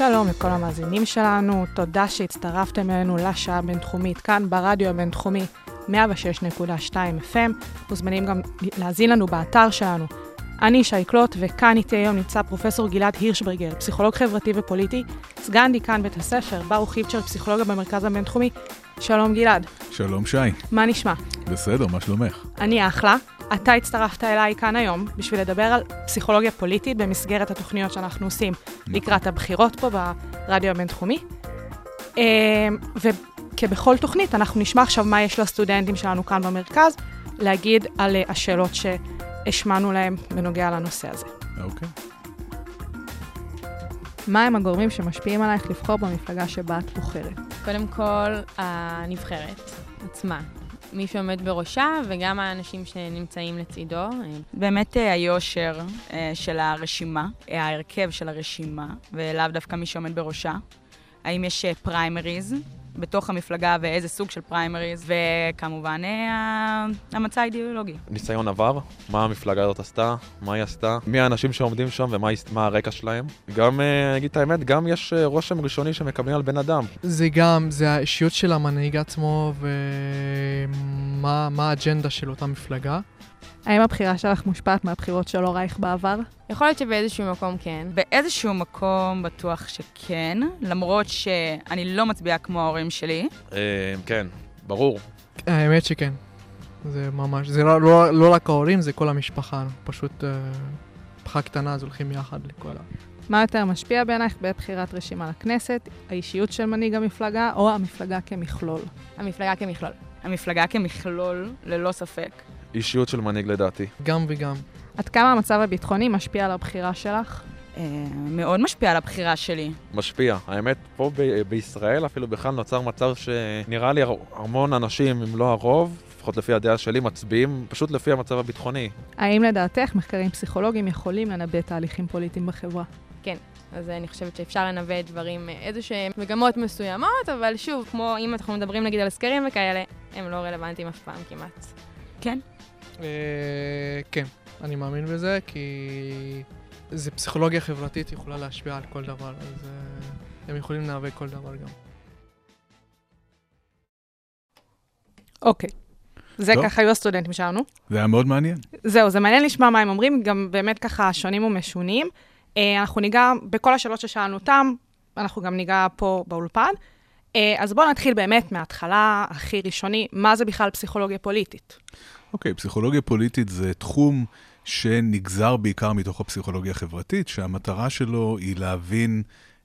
שלום לכל המאזינים שלנו, תודה שהצטרפתם אלינו לשעה הבינתחומית כאן ברדיו הבינתחומי 106.2 FM. מוזמנים גם להאזין לנו באתר שלנו. אני שי קלוט, וכאן איתי היום נמצא פרופסור גלעד הירשברגר, פסיכולוג חברתי ופוליטי, סגן דיקן בית הספר, ברוך היפצ'ר, פסיכולוגיה במרכז הבינתחומי. שלום גלעד, שלום שי, מה נשמע? בסדר, מה שלומך? אני אחלה. אתה הצטרפת אליי כאן היום בשביל לדבר על פסיכולוגיה פוליטית במסגרת התוכניות שאנחנו עושים לקראת הבחירות פה ברדיו הבינתחומי. אה, וכבכל תוכנית, אנחנו נשמע עכשיו מה יש לסטודנטים שלנו כאן במרכז להגיד על אה, השאלות שהשמענו להם בנוגע לנושא הזה. אוקיי. מה הם הגורמים שמשפיעים עלייך לבחור במפלגה שבה את בוחרת? קודם כל, הנבחרת עצמה. מי שעומד בראשה וגם האנשים שנמצאים לצידו. באמת אה, היושר אה, של הרשימה, אה, ההרכב של הרשימה, ולאו דווקא מי שעומד בראשה. האם יש פריימריז בתוך המפלגה ואיזה סוג של פריימריז, וכמובן המצע האידיאולוגי. ניסיון עבר, מה המפלגה הזאת עשתה, מה היא עשתה, מי האנשים שעומדים שם ומה מה הרקע שלהם. גם, אגיד את האמת, גם יש רושם ראשוני שמקבלים על בן אדם. זה גם, זה האישיות של המנהיג עצמו ומה האג'נדה של אותה מפלגה. האם הבחירה שלך מושפעת מהבחירות של הורייך בעבר? יכול להיות שבאיזשהו מקום כן. באיזשהו מקום בטוח שכן, למרות שאני לא מצביעה כמו ההורים שלי. כן, ברור. האמת שכן. זה ממש, זה לא, לא, לא רק ההורים, זה כל המשפחה. פשוט משפחה קטנה, אז הולכים יחד לכל ה... מה יותר משפיע בעינייך בבחירת רשימה לכנסת, האישיות של מנהיג המפלגה או המפלגה כמכלול? המפלגה כמכלול. המפלגה כמכלול, ללא ספק. אישיות של מנהיג לדעתי. גם וגם. עד כמה המצב הביטחוני משפיע על הבחירה שלך? אה, מאוד משפיע על הבחירה שלי. משפיע. האמת, פה ב- בישראל אפילו בכלל נוצר מצב שנראה לי המון אנשים, אם לא הרוב, לפחות לפי הדעה שלי, מצביעים פשוט לפי המצב הביטחוני. האם לדעתך מחקרים פסיכולוגיים יכולים לנבא תהליכים פוליטיים בחברה? כן. אז אני חושבת שאפשר לנבא דברים, איזה שהם מגמות מסוימות, אבל שוב, כמו אם אנחנו מדברים נגיד על סקרים וכאלה, הם לא רלוונטיים אף פעם כמעט. כן? אה, כן, אני מאמין בזה, כי זה פסיכולוגיה חברתית יכולה להשפיע על כל דבר, אז אה, הם יכולים להיאבק כל דבר גם. אוקיי. זה טוב. ככה היו הסטודנטים שלנו. זה היה מאוד מעניין. זהו, זה מעניין לשמוע מה הם אומרים, גם באמת ככה שונים ומשונים. אה, אנחנו ניגע בכל השאלות ששאלנו אותם, אנחנו גם ניגע פה באולפן. אז בואו נתחיל באמת מההתחלה הכי ראשוני, מה זה בכלל פסיכולוגיה פוליטית? אוקיי, okay, פסיכולוגיה פוליטית זה תחום שנגזר בעיקר מתוך הפסיכולוגיה החברתית, שהמטרה שלו היא להבין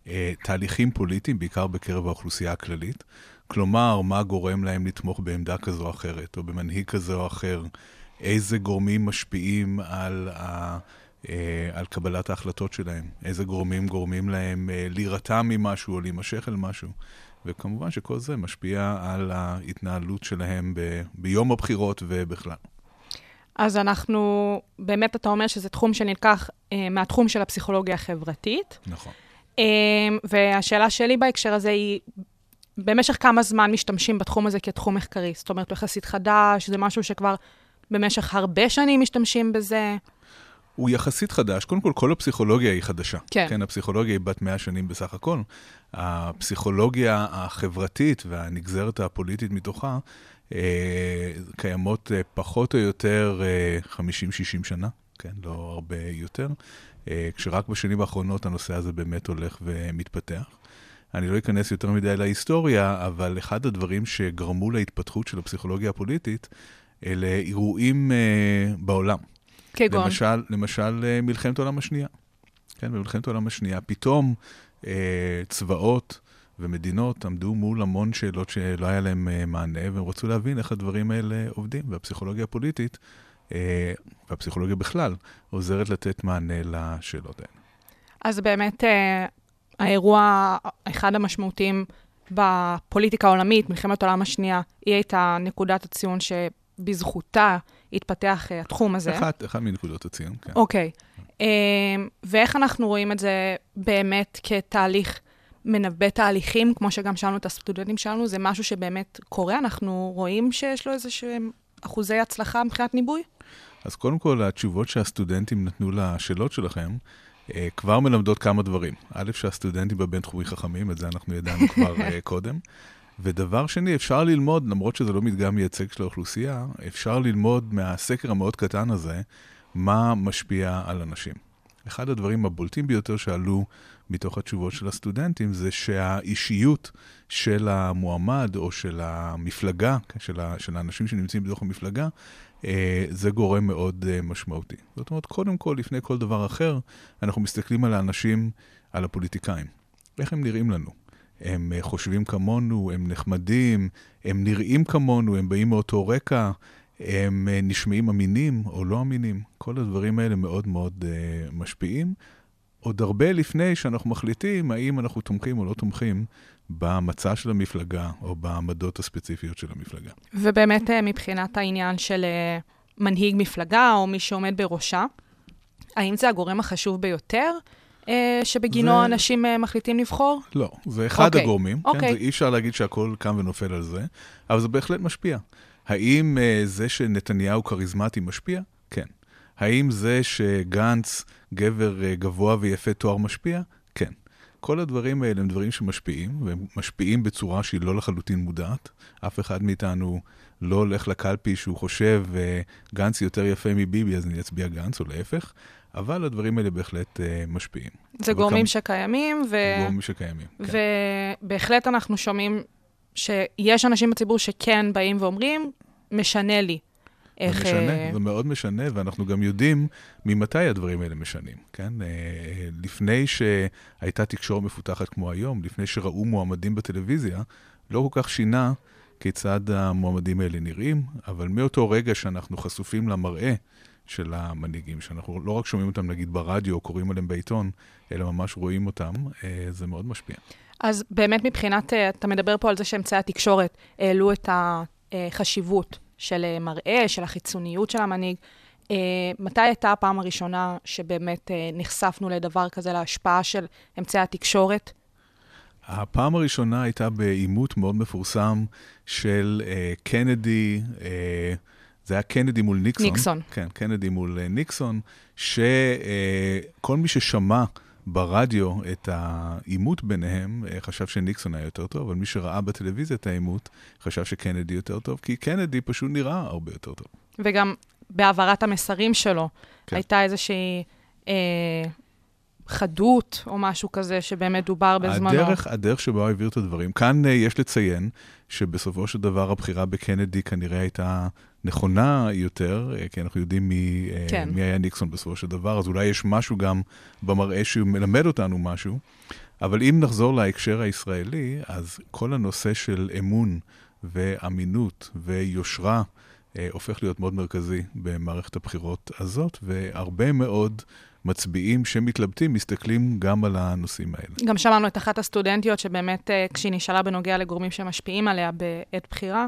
אה, תהליכים פוליטיים, בעיקר בקרב האוכלוסייה הכללית. כלומר, מה גורם להם לתמוך בעמדה כזו או אחרת, או במנהיג כזה או אחר, איזה גורמים משפיעים על, ה, אה, על קבלת ההחלטות שלהם, איזה גורמים גורמים להם אה, להירתע ממשהו או להימשך אל משהו. וכמובן שכל זה משפיע על ההתנהלות שלהם ב, ביום הבחירות ובכלל. אז אנחנו, באמת אתה אומר שזה תחום שנלקח אה, מהתחום של הפסיכולוגיה החברתית. נכון. אה, והשאלה שלי בהקשר הזה היא, במשך כמה זמן משתמשים בתחום הזה כתחום מחקרי? זאת אומרת, הוא יחסית חדש, זה משהו שכבר במשך הרבה שנים משתמשים בזה? הוא יחסית חדש. קודם כל, כל הפסיכולוגיה היא חדשה. כן. כן, הפסיכולוגיה היא בת 100 שנים בסך הכל. הפסיכולוגיה החברתית והנגזרת הפוליטית מתוכה קיימות אה, פחות או יותר אה, 50-60 שנה, כן, לא הרבה יותר, אה, כשרק בשנים האחרונות הנושא הזה באמת הולך ומתפתח. אני לא אכנס יותר מדי להיסטוריה, אבל אחד הדברים שגרמו להתפתחות של הפסיכולוגיה הפוליטית, אלה אירועים אה, בעולם. כגון? למשל, למשל אה, מלחמת העולם השנייה. כן, במלחמת העולם השנייה, פתאום אה, צבאות ומדינות עמדו מול המון שאלות שלא היה להם אה, מענה, והם רצו להבין איך הדברים האלה עובדים. והפסיכולוגיה הפוליטית, אה, והפסיכולוגיה בכלל, עוזרת לתת מענה לשאלות האלה. אז באמת, אה, האירוע, אחד המשמעותיים בפוליטיקה העולמית, מלחמת העולם השנייה, היא הייתה נקודת הציון שבזכותה התפתח התחום הזה. אחת, אחת מנקודות הציון, כן. אוקיי. אה, ואיך אנחנו רואים את זה באמת כתהליך מנבא תהליכים, כמו שגם שאלנו את הסטודנטים שלנו, זה משהו שבאמת קורה? אנחנו רואים שיש לו איזה שהם אחוזי הצלחה מבחינת ניבוי? אז קודם כל, התשובות שהסטודנטים נתנו לשאלות שלכם, אה, כבר מלמדות כמה דברים. א', שהסטודנטים בבינתחומי חכמים, את זה אנחנו ידענו כבר אה, קודם. ודבר שני, אפשר ללמוד, למרות שזה לא מדגם מייצג של האוכלוסייה, אפשר ללמוד מהסקר המאוד קטן הזה, מה משפיע על אנשים. אחד הדברים הבולטים ביותר שעלו מתוך התשובות של הסטודנטים זה שהאישיות של המועמד או של המפלגה, של, ה, של האנשים שנמצאים בתוך המפלגה, אה, זה גורם מאוד אה, משמעותי. זאת אומרת, קודם כל, לפני כל דבר אחר, אנחנו מסתכלים על האנשים, על הפוליטיקאים. איך הם נראים לנו? הם אה, חושבים כמונו, הם נחמדים, הם נראים כמונו, הם באים מאותו רקע, הם נשמעים אמינים או לא אמינים. כל הדברים האלה מאוד מאוד משפיעים. עוד הרבה לפני שאנחנו מחליטים האם אנחנו תומכים או לא תומכים במצע של המפלגה או בעמדות הספציפיות של המפלגה. ובאמת אה, מבחינת העניין של אה, מנהיג מפלגה או מי שעומד בראשה, האם זה הגורם החשוב ביותר? אה, שבגינו זה... אנשים מחליטים לבחור? לא, זה אחד okay. אוקיי, הגורמים. Okay. כן? אוקיי. זה אי אפשר להגיד שהכל קם ונופל על זה, אבל זה בהחלט משפיע. האם uh, זה שנתניהו כריזמטי משפיע? האם זה שגנץ, גבר uh, גבוה ויפה תואר משפיע? כן. כל הדברים האלה הם דברים שמשפיעים, והם משפיעים בצורה שהיא לא לחלוטין מודעת. אף אחד מאיתנו לא הולך לקלפי שהוא חושב, גנץ יותר יפה מביבי, אז אני אצביע גנץ, או להפך. אבל הדברים האלה בהחלט uh, משפיעים. זה גורמים כמה... שקיימים, ו... גורמים שקיימים, כן. ובהחלט אנחנו שומעים שיש אנשים בציבור שכן באים ואומרים, משנה לי. איך... זה משנה, אה, זה מאוד משנה, ואנחנו גם יודעים ממתי הדברים האלה משנים, כן? אה, לפני שהייתה תקשורת מפותחת כמו היום, לפני שראו מועמדים בטלוויזיה, לא כל כך שינה כיצד המועמדים האלה נראים, אבל מאותו רגע שאנחנו חשופים למראה של המנהיגים, שאנחנו לא רק שומעים אותם נגיד ברדיו או קוראים עליהם בעיתון, אלא ממש רואים אותם, אה, זה מאוד משפיע. אז באמת מבחינת, אתה מדבר פה על זה שאמצעי התקשורת העלו את החשיבות של אה, מראה, של החיצוניות של המנהיג. Uh, מתי הייתה הפעם הראשונה שבאמת uh, נחשפנו לדבר כזה, להשפעה של אמצעי התקשורת? הפעם הראשונה הייתה בעימות מאוד מפורסם של uh, קנדי, uh, זה היה קנדי מול ניקסון. ניקסון. כן, קנדי מול uh, ניקסון, שכל uh, מי ששמע ברדיו את העימות ביניהם, אה, חשב שניקסון היה יותר טוב, אבל מי שראה בטלוויזיה את העימות, חשב שקנדי יותר טוב, כי קנדי פשוט נראה הרבה יותר טוב. וגם בהעברת המסרים שלו, כן. הייתה איזושהי אה, חדות או משהו כזה שבאמת דובר בזמנו. הדרך, הדרך שבה הוא העביר את הדברים. כאן אה, יש לציין שבסופו של דבר הבחירה בקנדי כנראה הייתה נכונה יותר, אה, כי אנחנו יודעים מי, אה, כן. מי היה ניקסון בסופו של דבר, אז אולי יש משהו גם במראה שהוא מלמד אותנו משהו. אבל אם נחזור להקשר הישראלי, אז כל הנושא של אמון ואמינות ויושרה אה, הופך להיות מאוד מרכזי במערכת הבחירות הזאת, והרבה מאוד מצביעים שמתלבטים מסתכלים גם על הנושאים האלה. גם שמענו את אחת הסטודנטיות שבאמת, כשהיא נשאלה בנוגע לגורמים שמשפיעים עליה בעת בחירה,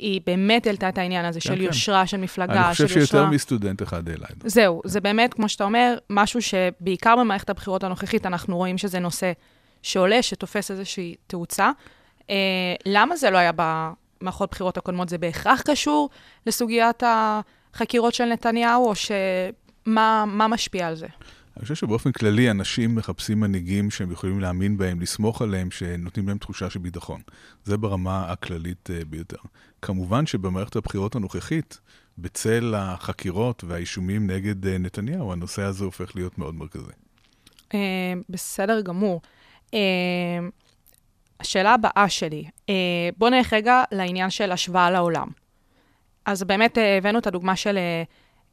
היא באמת העלתה את העניין הזה כן, של כן. יושרה של מפלגה, של יושרה. אני חושב שיותר. מסטודנט אחד העלה את זה. זהו, זה באמת, כמו שאתה אומר, משהו שבעיקר במערכת הבחירות הנוכחית אנחנו רואים שזה נושא שעולה, שתופס איזושהי תאוצה. אה, למה זה לא היה במערכות בחירות הקודמות? זה בהכרח קשור לסוגיית החקירות של נתניהו, או שמה משפיע על זה? אני חושב שבאופן כללי אנשים מחפשים מנהיגים שהם יכולים להאמין בהם, לסמוך עליהם, שנותנים להם תחושה של ביטחון. זה ברמה הכללית uh, ביותר. כמובן שבמערכת הבחירות הנוכחית, בצל החקירות והאישומים נגד uh, נתניהו, הנושא הזה הופך להיות מאוד מרכזי. Uh, בסדר גמור. Uh, השאלה הבאה שלי, בואו נלך רגע לעניין של השוואה לעולם. אז באמת הבאנו את הדוגמה של...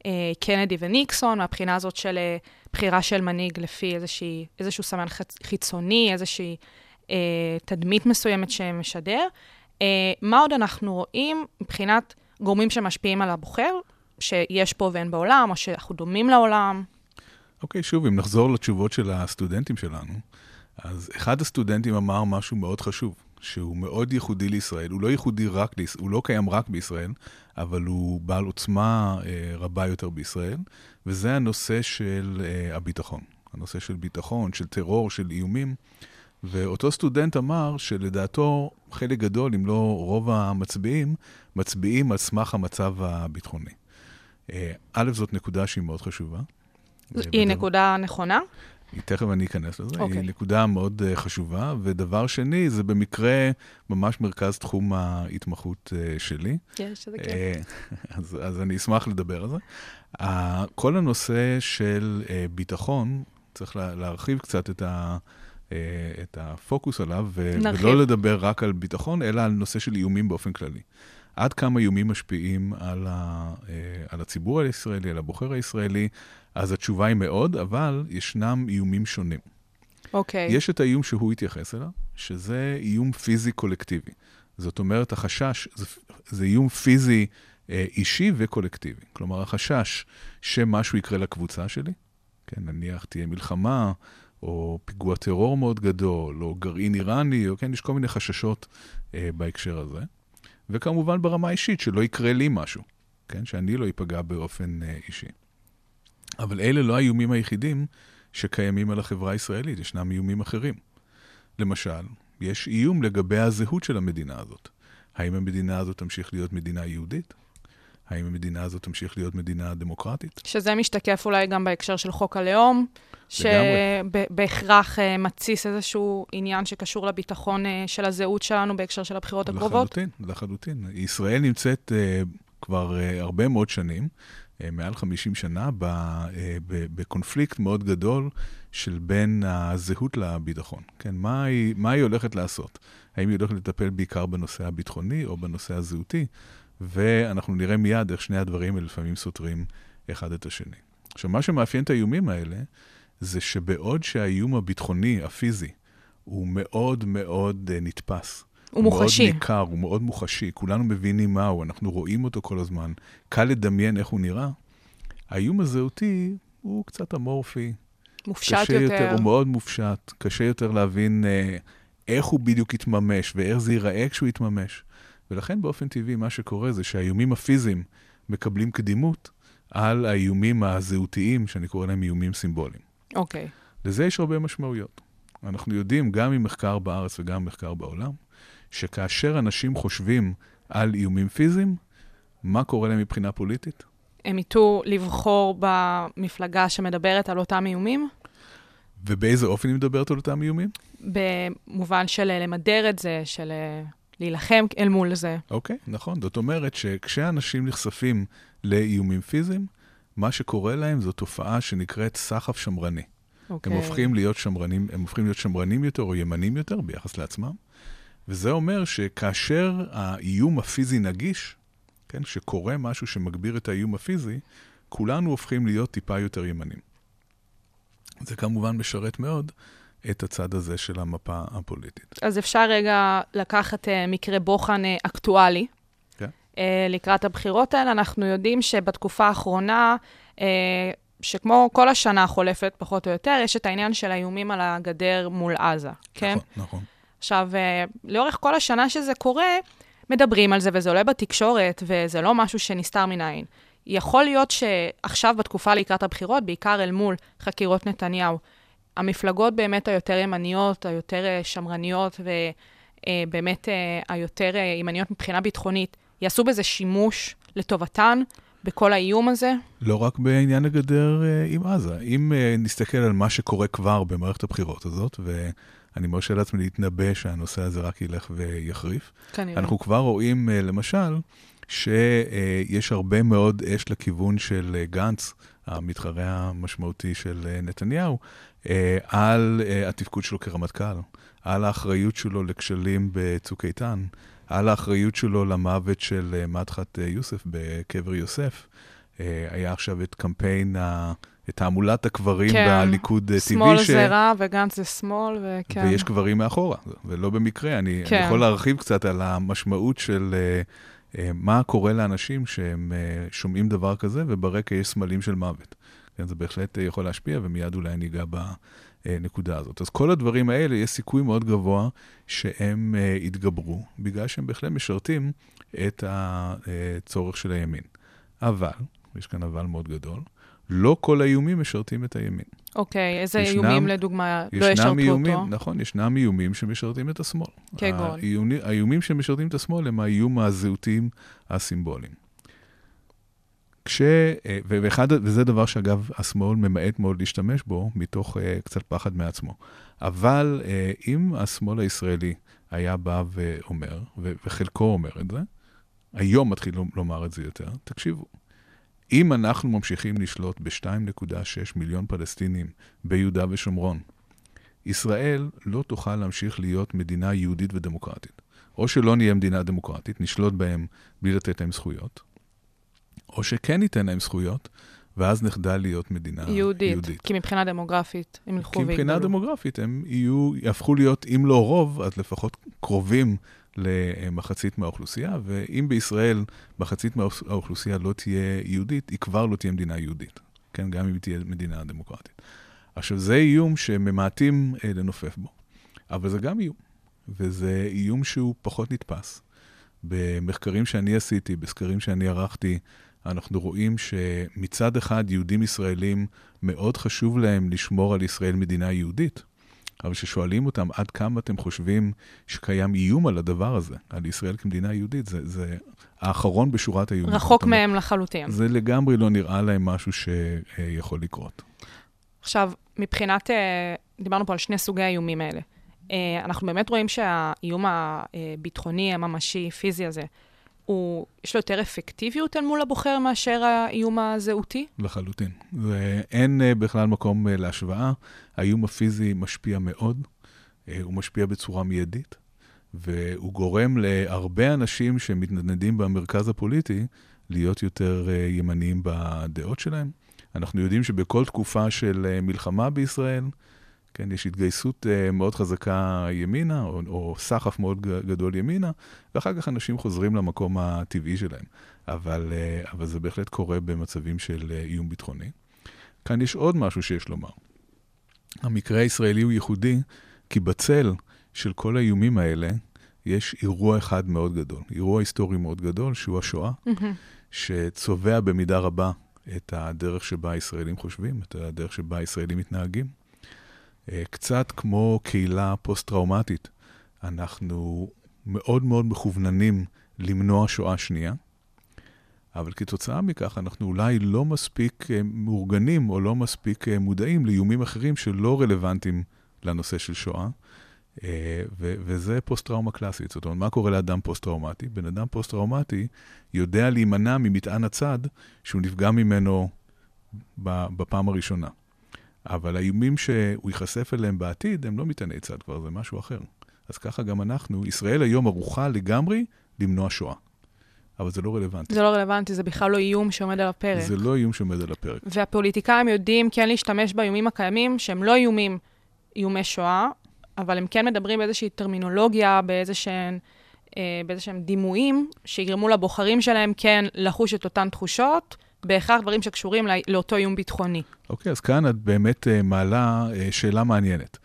אה, קנדי וניקסון, מהבחינה הזאת של אה, בחירה של מנהיג לפי איזושהי, איזשהו סמן חיצוני, איזושהי אה, תדמית מסוימת שמשדר. אה, מה עוד אנחנו רואים מבחינת גורמים שמשפיעים על הבוחר, שיש פה ואין בעולם, או שאנחנו דומים לעולם? אוקיי, שוב, אם נחזור לתשובות של הסטודנטים שלנו, אז אחד הסטודנטים אמר משהו מאוד חשוב, שהוא מאוד ייחודי לישראל. הוא לא ייחודי רק הוא לא קיים רק בישראל, אבל הוא בעל עוצמה אה, רבה יותר בישראל, וזה הנושא של אה, הביטחון. הנושא של ביטחון, של טרור, של איומים. ואותו סטודנט אמר שלדעתו חלק גדול, אם לא רוב המצביעים, מצביעים על סמך המצב הביטחוני. אה, א', זאת נקודה שהיא מאוד חשובה. היא נקודה נכונה? תכף אני אכנס לזה, okay. אוקיי. היא נקודה מאוד uh, חשובה. ודבר שני, זה במקרה ממש מרכז תחום ההתמחות uh, שלי. כן, שזה Uh, כן. אז, אז אני אשמח לדבר על זה. Uh, כל הנושא של uh, ביטחון, צריך לה, להרחיב קצת את, ה, את הפוקוס עליו, ו-. ולא לדבר רק על ביטחון, אלא על נושא של איומים באופן כללי. עד כמה איומים משפיעים על, ה, uh, על הציבור הישראלי, על הבוחר הישראלי, אז התשובה היא מאוד, אבל ישנם איומים שונים. אוקיי. יש את האיום שהוא התייחס אליו, שזה איום פיזי קולקטיבי. זאת אומרת, החשש, זה, זה איום פיזי אה, אישי וקולקטיבי. כלומר, החשש שמשהו יקרה לקבוצה שלי, כן, נניח תהיה מלחמה, או פיגוע טרור מאוד גדול, או גרעין איראני, או כן, יש כל מיני חששות אה, בהקשר הזה. וכמובן ברמה האישית, שלא יקרה לי משהו, כן, שאני לא אפגע באופן אה, אישי. אבל אלה לא האיומים היחידים שקיימים על החברה הישראלית, ישנם איומים אחרים. למשל, יש איום לגבי הזהות של המדינה הזאת. האם המדינה הזאת תמשיך להיות מדינה יהודית? האם המדינה הזאת תמשיך להיות מדינה דמוקרטית? שזה משתקף אולי גם בהקשר של חוק הלאום, שבהכרח אה, מתסיס איזשהו עניין שקשור לביטחון אה, של הזהות שלנו בהקשר של הבחירות הקרובות. לחלוטין, לחלוטין. ישראל נמצאת uh, כבר uh, הרבה מאוד שנים, uh, מעל 50 שנה, ב, uh, ב, בקונפליקט מאוד גדול של בין הזהות לביטחון. כן, מה היא, מה היא הולכת לעשות? האם היא הולכת לטפל בעיקר בנושא הביטחוני או בנושא הזהותי? ואנחנו נראה מיד איך שני הדברים האלה לפעמים סותרים אחד את השני. עכשיו, מה שמאפיין את האיומים האלה, זה שבעוד שהאיום הביטחוני, הפיזי, הוא מאוד מאוד uh, נתפס. הוא מוחשי. מאוד ניכר, הוא מאוד מוחשי, כולנו מבינים מהו, אנחנו רואים אותו כל הזמן, קל לדמיין איך הוא נראה. האיום הזהותי הוא קצת אמורפי. מופשט קשה יותר. יותר. הוא מאוד מופשט, קשה יותר להבין אה, איך הוא בדיוק יתממש ואיך זה ייראה כשהוא יתממש. ולכן באופן טבעי מה שקורה זה שהאיומים הפיזיים מקבלים קדימות על האיומים הזהותיים, שאני קורא להם איומים סימבוליים. אוקיי. לזה יש הרבה משמעויות. אנחנו יודעים, גם ממחקר בארץ וגם ממחקר בעולם, שכאשר אנשים חושבים על איומים פיזיים, מה קורה להם מבחינה פוליטית? הם יטו לבחור במפלגה שמדברת על אותם איומים, ובאיזה אופן היא מדברת על אותם איומים? במובן של למדר את זה, של אה, להילחם אל מול זה. אוקיי, נכון. זאת אומרת שכשאנשים נחשפים לאיומים פיזיים, מה שקורה להם זו תופעה שנקראת סחף שמרני. אוקיי. הם הופכים להיות שמרנים, הם הופכים להיות שמרנים יותר או ימנים יותר ביחס לעצמם. וזה אומר שכאשר האיום הפיזי נגיש, כן, שקורה משהו שמגביר את האיום הפיזי, כולנו הופכים להיות טיפה יותר ימנים. זה כמובן משרת מאוד את הצד הזה של המפה הפוליטית. אז אפשר רגע לקחת אה, מקרה בוחן אה, אקטואלי. כן. אה, לקראת הבחירות האלה, אנחנו יודעים שבתקופה האחרונה, שכמו כל השנה החולפת, פחות או יותר, יש את העניין של האיומים על הגדר מול עזה, כן? נכון, נכון. עכשיו, לאורך כל השנה שזה קורה, מדברים על זה, וזה עולה בתקשורת, וזה לא משהו שנסתר מן העין. יכול להיות שעכשיו, בתקופה לקראת הבחירות, בעיקר אל מול חקירות נתניהו, המפלגות באמת היותר ימניות, היותר אה, שמרניות, ובאמת אה, היותר אה, ימניות מבחינה ביטחונית, יעשו בזה שימוש לטובתן בכל האיום הזה? לא רק בעניין הגדר עם עזה. אם נסתכל על מה שקורה כבר במערכת הבחירות הזאת, ואני מרשה לעצמי להתנבא שהנושא הזה רק ילך ויחריף, כנראה. אנחנו כבר רואים, למשל, שיש הרבה מאוד אש לכיוון של גנץ, המתחרה המשמעותי של נתניהו, על אה, התפקוד שלו כרמטכ"ל, על האחריות שלו לכשלים בצוק איתן, על האחריות שלו למוות של אה, מדחת אה, יוסף בקבר יוסף. אה, היה עכשיו את קמפיין, ה- את תעמולת הקברים כן. בליכוד אה, שמאל טבעי, זה רע וגנץ זה שמאל, וכן. ויש קברים מאחורה, ולא במקרה. אני, כן. אני יכול להרחיב קצת על המשמעות של uh, uh, מה קורה לאנשים שהם uh, שומעים דבר כזה, וברקע יש סמלים של מוות. כן, זה בהחלט uh, יכול להשפיע, ומיד אולי ניגע ב, הנקודה הזאת. אז כל הדברים האלה, יש סיכוי מאוד גבוה שהם אה, יתגברו, בגלל שהם בהחלט משרתים את הצורך של הימין. אבל, יש כאן אבל מאוד גדול, לא כל האיומים משרתים את הימין. אוקיי, איזה ישנם- איומים לדוגמה לא ישרתו איומים, אותו? נכון, ישנם איומים שמשרתים את השמאל. כגון? האיומי- האיומים שמשרתים את השמאל הם האיום הזהותיים הסימבוליים. כש... אה, ואחד, וזה דבר שאגב, השמאל ממעט מאוד להשתמש בו, מתוך uh, קצת פחד מעצמו. אבל uh, אם השמאל הישראלי היה בא ואומר, ו- וחלקו אומר את זה, היום מתחיל לומר את זה יותר, תקשיבו, אם אנחנו ממשיכים לשלוט ב-2.6 מיליון פלסטינים ביהודה ושומרון, ישראל לא תוכל להמשיך להיות מדינה יהודית ודמוקרטית. או שלא נהיה מדינה דמוקרטית, נשלוט בהם בלי לתת להם זכויות, או שכן ניתן להם זכויות, ואז נחדל להיות מדינה יהודית. יהודית. כי מבחינה דמוגרפית, הם ילכו כי ויגדלו. מבחינה דמוגרפית הם יהיו, יהפכו להיות, אם לא רוב, אז לפחות קרובים למחצית מהאוכלוסייה, ואם בישראל מחצית מהאוכלוסייה לא תהיה יהודית, היא כבר לא תהיה מדינה יהודית. כן, גם אם היא תהיה מדינה דמוקרטית. עכשיו, זה איום שממעטים אה, לנופף בו, אבל זה גם איום, וזה איום שהוא פחות נתפס. במחקרים שאני עשיתי, בסקרים שאני ערכתי, אנחנו רואים שמצד אחד יהודים ישראלים מאוד חשוב להם לשמור על ישראל מדינה יהודית, אבל כששואלים אותם עד כמה אתם חושבים שקיים איום על הדבר הזה, על ישראל כמדינה יהודית, זה, זה האחרון בשורת האיומים. רחוק אומרת, מהם לחלוטין. זה לגמרי לא נראה להם משהו שיכול לקרות. עכשיו, מבחינת, אה, דיברנו פה על שני סוגי האיומים האלה. אה, אנחנו באמת רואים שהאיום הביטחוני, הממשי, פיזי הזה, הוא, יש לו יותר אפקטיביות אל מול הבוחר מאשר האיום הזהותי? לחלוטין. ואין אה, בכלל מקום אה, להשוואה. האיום הפיזי משפיע מאוד, אה, הוא משפיע בצורה מיידית, והוא גורם להרבה אנשים שמתנדנדים במרכז הפוליטי להיות יותר ימניים בדעות שלהם. אנחנו יודעים שבכל תקופה של מלחמה בישראל, כן, יש התגייסות uh, מאוד חזקה ימינה, או, או סחף מאוד גדול ימינה, ואחר כך אנשים חוזרים למקום הטבעי שלהם. אבל, uh, אבל זה בהחלט קורה במצבים של uh, איום ביטחוני. כאן יש עוד משהו שיש לומר. המקרה הישראלי הוא ייחודי, כי בצל של כל האיומים האלה, יש אירוע אחד מאוד גדול, אירוע היסטורי מאוד גדול, שהוא השואה, שצובע במידה רבה את הדרך שבה הישראלים חושבים, את הדרך שבה הישראלים מתנהגים. קצת כמו קהילה פוסט-טראומטית, אנחנו מאוד מאוד מכווננים למנוע שואה שנייה, אבל כתוצאה מכך אנחנו אולי לא מספיק מאורגנים או לא מספיק מודעים לאיומים אחרים שלא רלוונטיים לנושא של שואה, ו- וזה פוסט-טראומה קלאסית. זאת אומרת, מה קורה לאדם פוסט-טראומטי? בן אדם פוסט-טראומטי יודע להימנע ממטען הצד שהוא נפגע ממנו בפעם הראשונה. אבל האיומים שהוא ייחשף אליהם בעתיד הם לא מטעני צד כבר, זה משהו אחר. אז ככה גם אנחנו, ישראל היום ערוכה לגמרי למנוע שואה. אבל זה לא רלוונטי. זה לא רלוונטי, זה בכלל לא איום שעומד על הפרק. זה לא איום שעומד על הפרק. והפוליטיקאים יודעים כן להשתמש באיומים הקיימים, שהם לא איומים, איומי שואה, אבל הם כן מדברים באיזושהי טרמינולוגיה, באיזשהם, אה, באיזשהם דימויים, שיגרמו לבוחרים שלהם כן לחוש את אותן תחושות. בהכרח דברים שקשורים לא, לאותו איום ביטחוני. אוקיי, אז כאן את באמת uh, מעלה uh, שאלה מעניינת.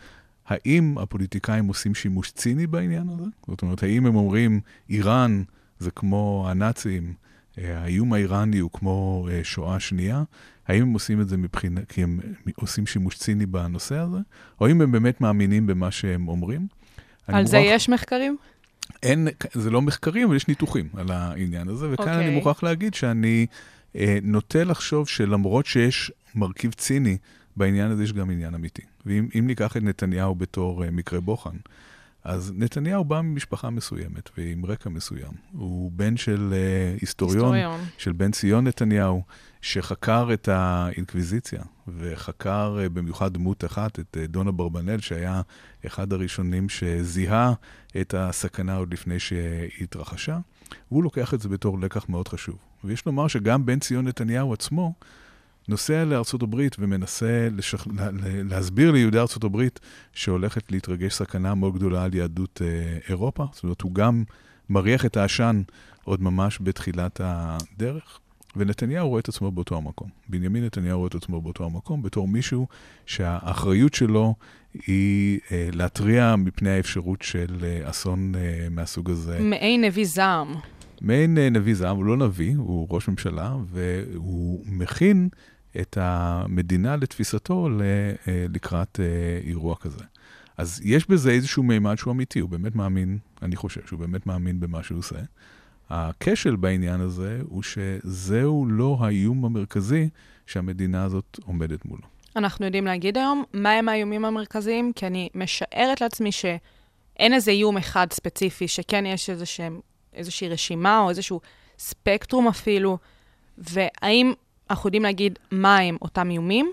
האם הפוליטיקאים עושים שימוש ציני בעניין הזה? זאת אומרת, האם הם אומרים, איראן זה כמו הנאצים, uh, האיום האיראני הוא כמו שואה שנייה? האם הם עושים את זה מבחינה, כי הם עושים שימוש ציני בנושא הזה? או האם הם באמת מאמינים במה שהם אומרים? על זה מוכרח... יש מחקרים? אין, זה לא מחקרים, אבל יש ניתוחים על העניין הזה, וכאן okay. אני מוכרח להגיד שאני... נוטה לחשוב שלמרות שיש מרכיב ציני, בעניין הזה יש גם עניין אמיתי. ואם ניקח את נתניהו בתור uh, מקרה בוחן, אז נתניהו בא ממשפחה מסוימת ועם רקע מסוים. הוא בן של uh, היסטוריון, היסטוריון, של בן ציון נתניהו, שחקר את האינקוויזיציה, וחקר uh, במיוחד דמות אחת, את uh, דונה ברבנל, שהיה אחד הראשונים שזיהה את הסכנה עוד לפני שהתרחשה. והוא לוקח את זה בתור לקח מאוד חשוב. ויש לומר שגם בן ציון נתניהו עצמו נוסע לארצות הברית ומנסה לשכ... להסביר ליהודי ארצות הברית שהולכת להתרגש סכנה מאוד גדולה על יהדות אה, אירופה. זאת אומרת, הוא גם מריח את העשן עוד ממש בתחילת הדרך. ונתניהו רואה את עצמו באותו המקום. בנימין נתניהו רואה את עצמו באותו המקום בתור מישהו שהאחריות שלו היא אה, להתריע מפני האפשרות של אה, אסון אה, מהסוג הזה. מעין נביא זעם. מעין אה, נביא זעם, הוא לא נביא, הוא ראש ממשלה, והוא מכין את המדינה לתפיסתו אה, לקראת אה, אירוע כזה. אז יש בזה איזשהו מימד שהוא אמיתי, הוא באמת מאמין, אני חושב שהוא באמת מאמין במה שהוא עושה. הכשל בעניין הזה הוא שזהו לא האיום המרכזי שהמדינה הזאת עומדת מולו. אנחנו יודעים להגיד היום מהם האיומים המרכזיים, כי אני משערת לעצמי שאין איזה איום אחד ספציפי, שכן יש איזשהם, איזושהי רשימה או איזשהו ספקטרום אפילו, והאם אנחנו יודעים להגיד מהם אותם איומים,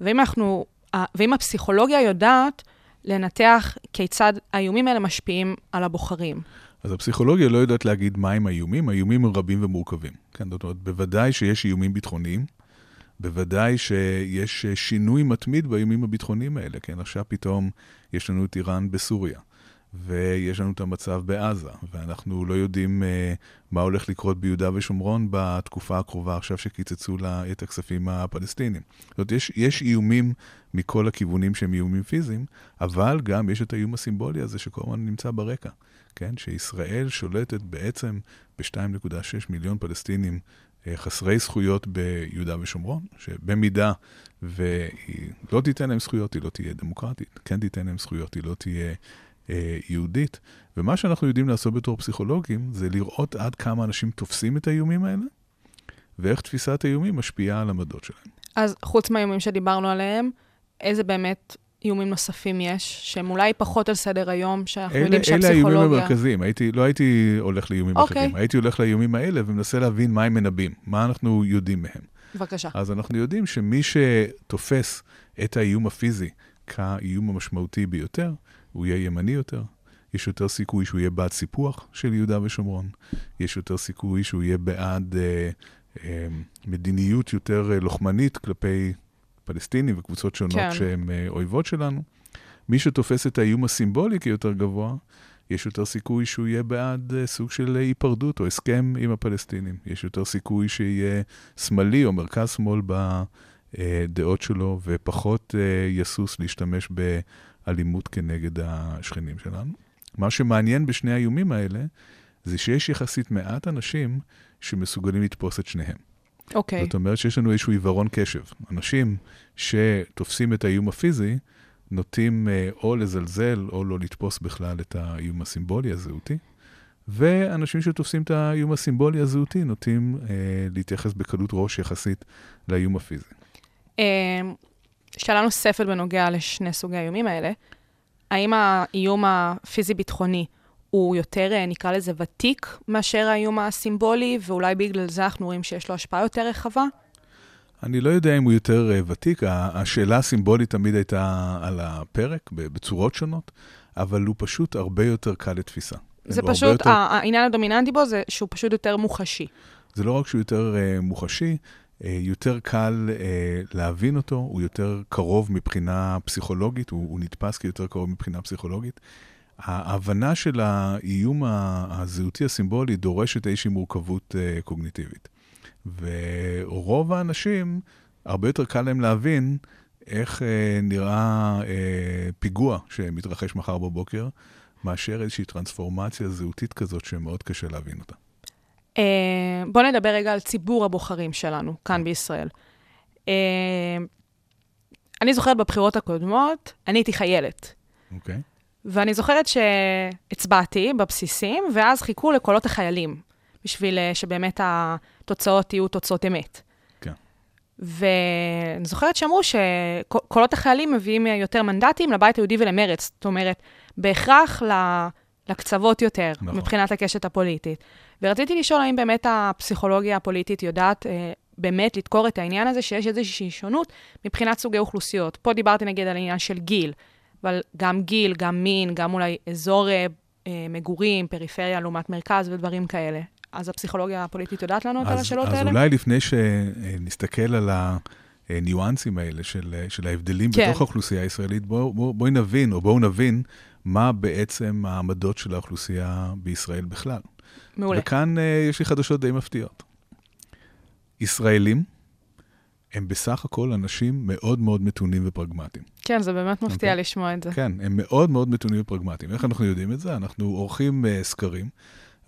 ואם, אנחנו, ואם הפסיכולוגיה יודעת לנתח כיצד האיומים האלה משפיעים על הבוחרים. אז הפסיכולוגיה לא יודעת להגיד מהם האיומים, האיומים הם רבים ומורכבים. כן, זאת אומרת, בוודאי שיש איומים ביטחוניים, בוודאי שיש שינוי מתמיד באיומים הביטחוניים האלה, כן? עכשיו פתאום יש לנו את איראן בסוריה, ויש לנו את המצב בעזה, ואנחנו לא יודעים uh, מה הולך לקרות ביהודה ושומרון בתקופה הקרובה, עכשיו שקיצצו לה את הכספים הפלסטינים. זאת אומרת, יש, יש איומים מכל הכיוונים שהם איומים פיזיים, אבל גם יש את האיום הסימבולי הזה שכל הזמן נמצא ברקע. כן? שישראל שולטת בעצם ב-2.6 מיליון פלסטינים אה, חסרי זכויות ביהודה ושומרון, שבמידה והיא לא תיתן להם זכויות, היא לא תהיה דמוקרטית, כן תיתן להם זכויות, היא לא תהיה יהודית. ומה שאנחנו יודעים לעשות בתור פסיכולוגים, זה לראות עד כמה אנשים תופסים את האיומים האלה, ואיך תפיסת האיומים משפיעה על עמדות שלהם. אז חוץ מהאיומים שדיברנו עליהם, איזה באמת איומים נוספים יש, שהם אולי פחות על סדר היום, שאנחנו אלה, יודעים שהפסיכולוגיה... אלה האיומים המרכזיים, הייתי, לא הייתי הולך לאיומים אוקיי. אחרים, הייתי הולך לאיומים האלה ומנסה להבין מה הם מנבאים, מה אנחנו יודעים מהם. בבקשה. אז אנחנו יודעים שמי שתופס את האיום הפיזי כאיום המשמעותי ביותר, הוא יהיה ימני יותר, יש יותר סיכוי שהוא יהיה בעד סיפוח של יהודה ושומרון, יש יותר סיכוי שהוא יהיה בעד אה, אה, מדיניות יותר אה, לוחמנית כלפי פלסטינים וקבוצות שונות כן. שהן אה, אויבות שלנו. מי שתופס את האיום הסימבולי כיותר גבוה, יש יותר סיכוי שהוא יהיה בעד uh, סוג של היפרדות או הסכם עם הפלסטינים. יש יותר סיכוי שיהיה שמאלי או מרכז-שמאל בדעות שלו, ופחות uh, יסוס להשתמש באלימות כנגד השכנים שלנו. מה שמעניין בשני האיומים האלה, זה שיש יחסית מעט אנשים שמסוגלים לתפוס את שניהם. אוקיי. זאת אומרת שיש לנו איזשהו עיוורון קשב. אנשים שתופסים את האיום הפיזי, נוטים אה, או לזלזל או לא לתפוס בכלל את האיום הסימבולי הזהותי, ואנשים שתופסים את האיום הסימבולי הזהותי נוטים אה, להתייחס בקלות ראש יחסית לאיום הפיזי. אה, שאלה נוספת בנוגע לשני סוגי האיומים האלה, האם האיום הפיזי-ביטחוני הוא יותר, אה, נקרא לזה, ותיק מאשר האיום הסימבולי, ואולי בגלל זה אנחנו רואים שיש לו השפעה יותר רחבה? אני לא יודע אם הוא יותר uh, ותיק, השאלה הסימבולית תמיד הייתה על הפרק בצורות שונות, אבל הוא פשוט הרבה יותר קל לתפיסה. זה פשוט, יותר... העניין הדומיננטי בו זה שהוא פשוט יותר מוחשי. זה לא רק שהוא יותר uh, מוחשי, יותר קל uh, להבין אותו, הוא יותר קרוב מבחינה פסיכולוגית, הוא, הוא נתפס כיותר קרוב מבחינה פסיכולוגית. ההבנה של האיום הזהותי הסימבולי דורשת איזושהי מורכבות uh, קוגניטיבית. ורוב האנשים, הרבה יותר קל להם להבין איך אה, נראה אה, פיגוע שמתרחש מחר בבוקר, מאשר איזושהי טרנספורמציה זהותית כזאת שמאוד קשה להבין אותה. אה, בואו נדבר רגע על ציבור הבוחרים שלנו כאן בישראל. אה, אני זוכרת בבחירות הקודמות, אני הייתי חיילת. אוקיי. Okay. ואני זוכרת שהצבעתי בבסיסים, ואז חיכו לקולות החיילים, בשביל אה, שבאמת התוצאות יהיו תוצאות אמת. כן. ואני זוכרת שאמרו שקולות החיילים מביאים יותר מנדטים לבית היהודי ולמרץ. זאת אומרת, בהכרח לקצוות יותר, נכון. מבחינת הקשת הפוליטית. ורציתי לשאול האם באמת הפסיכולוגיה הפוליטית יודעת אה, באמת לדקור את העניין הזה, שיש איזושהי שונות מבחינת סוגי אוכלוסיות. פה דיברתי נגיד על העניין של גיל, אבל גם גיל, גם מין, גם אולי אזור אה, מגורים, פריפריה לעומת מרכז ודברים כאלה. אז הפסיכולוגיה הפוליטית יודעת לענות על השאלות אז האלה? אז אולי לפני שנסתכל על הניואנסים האלה של, של ההבדלים כן. בתוך האוכלוסייה הישראלית, בואו בוא, בוא נבין, או בואו נבין מה בעצם העמדות של האוכלוסייה בישראל בכלל. מעולה. וכאן uh, יש לי חדשות די מפתיעות. ישראלים הם בסך הכל אנשים מאוד מאוד מתונים ופרגמטיים. כן, זה באמת מפתיע אוקיי. לשמוע את זה. כן, הם מאוד מאוד מתונים ופרגמטיים. איך אנחנו יודעים את זה? אנחנו עורכים uh, סקרים,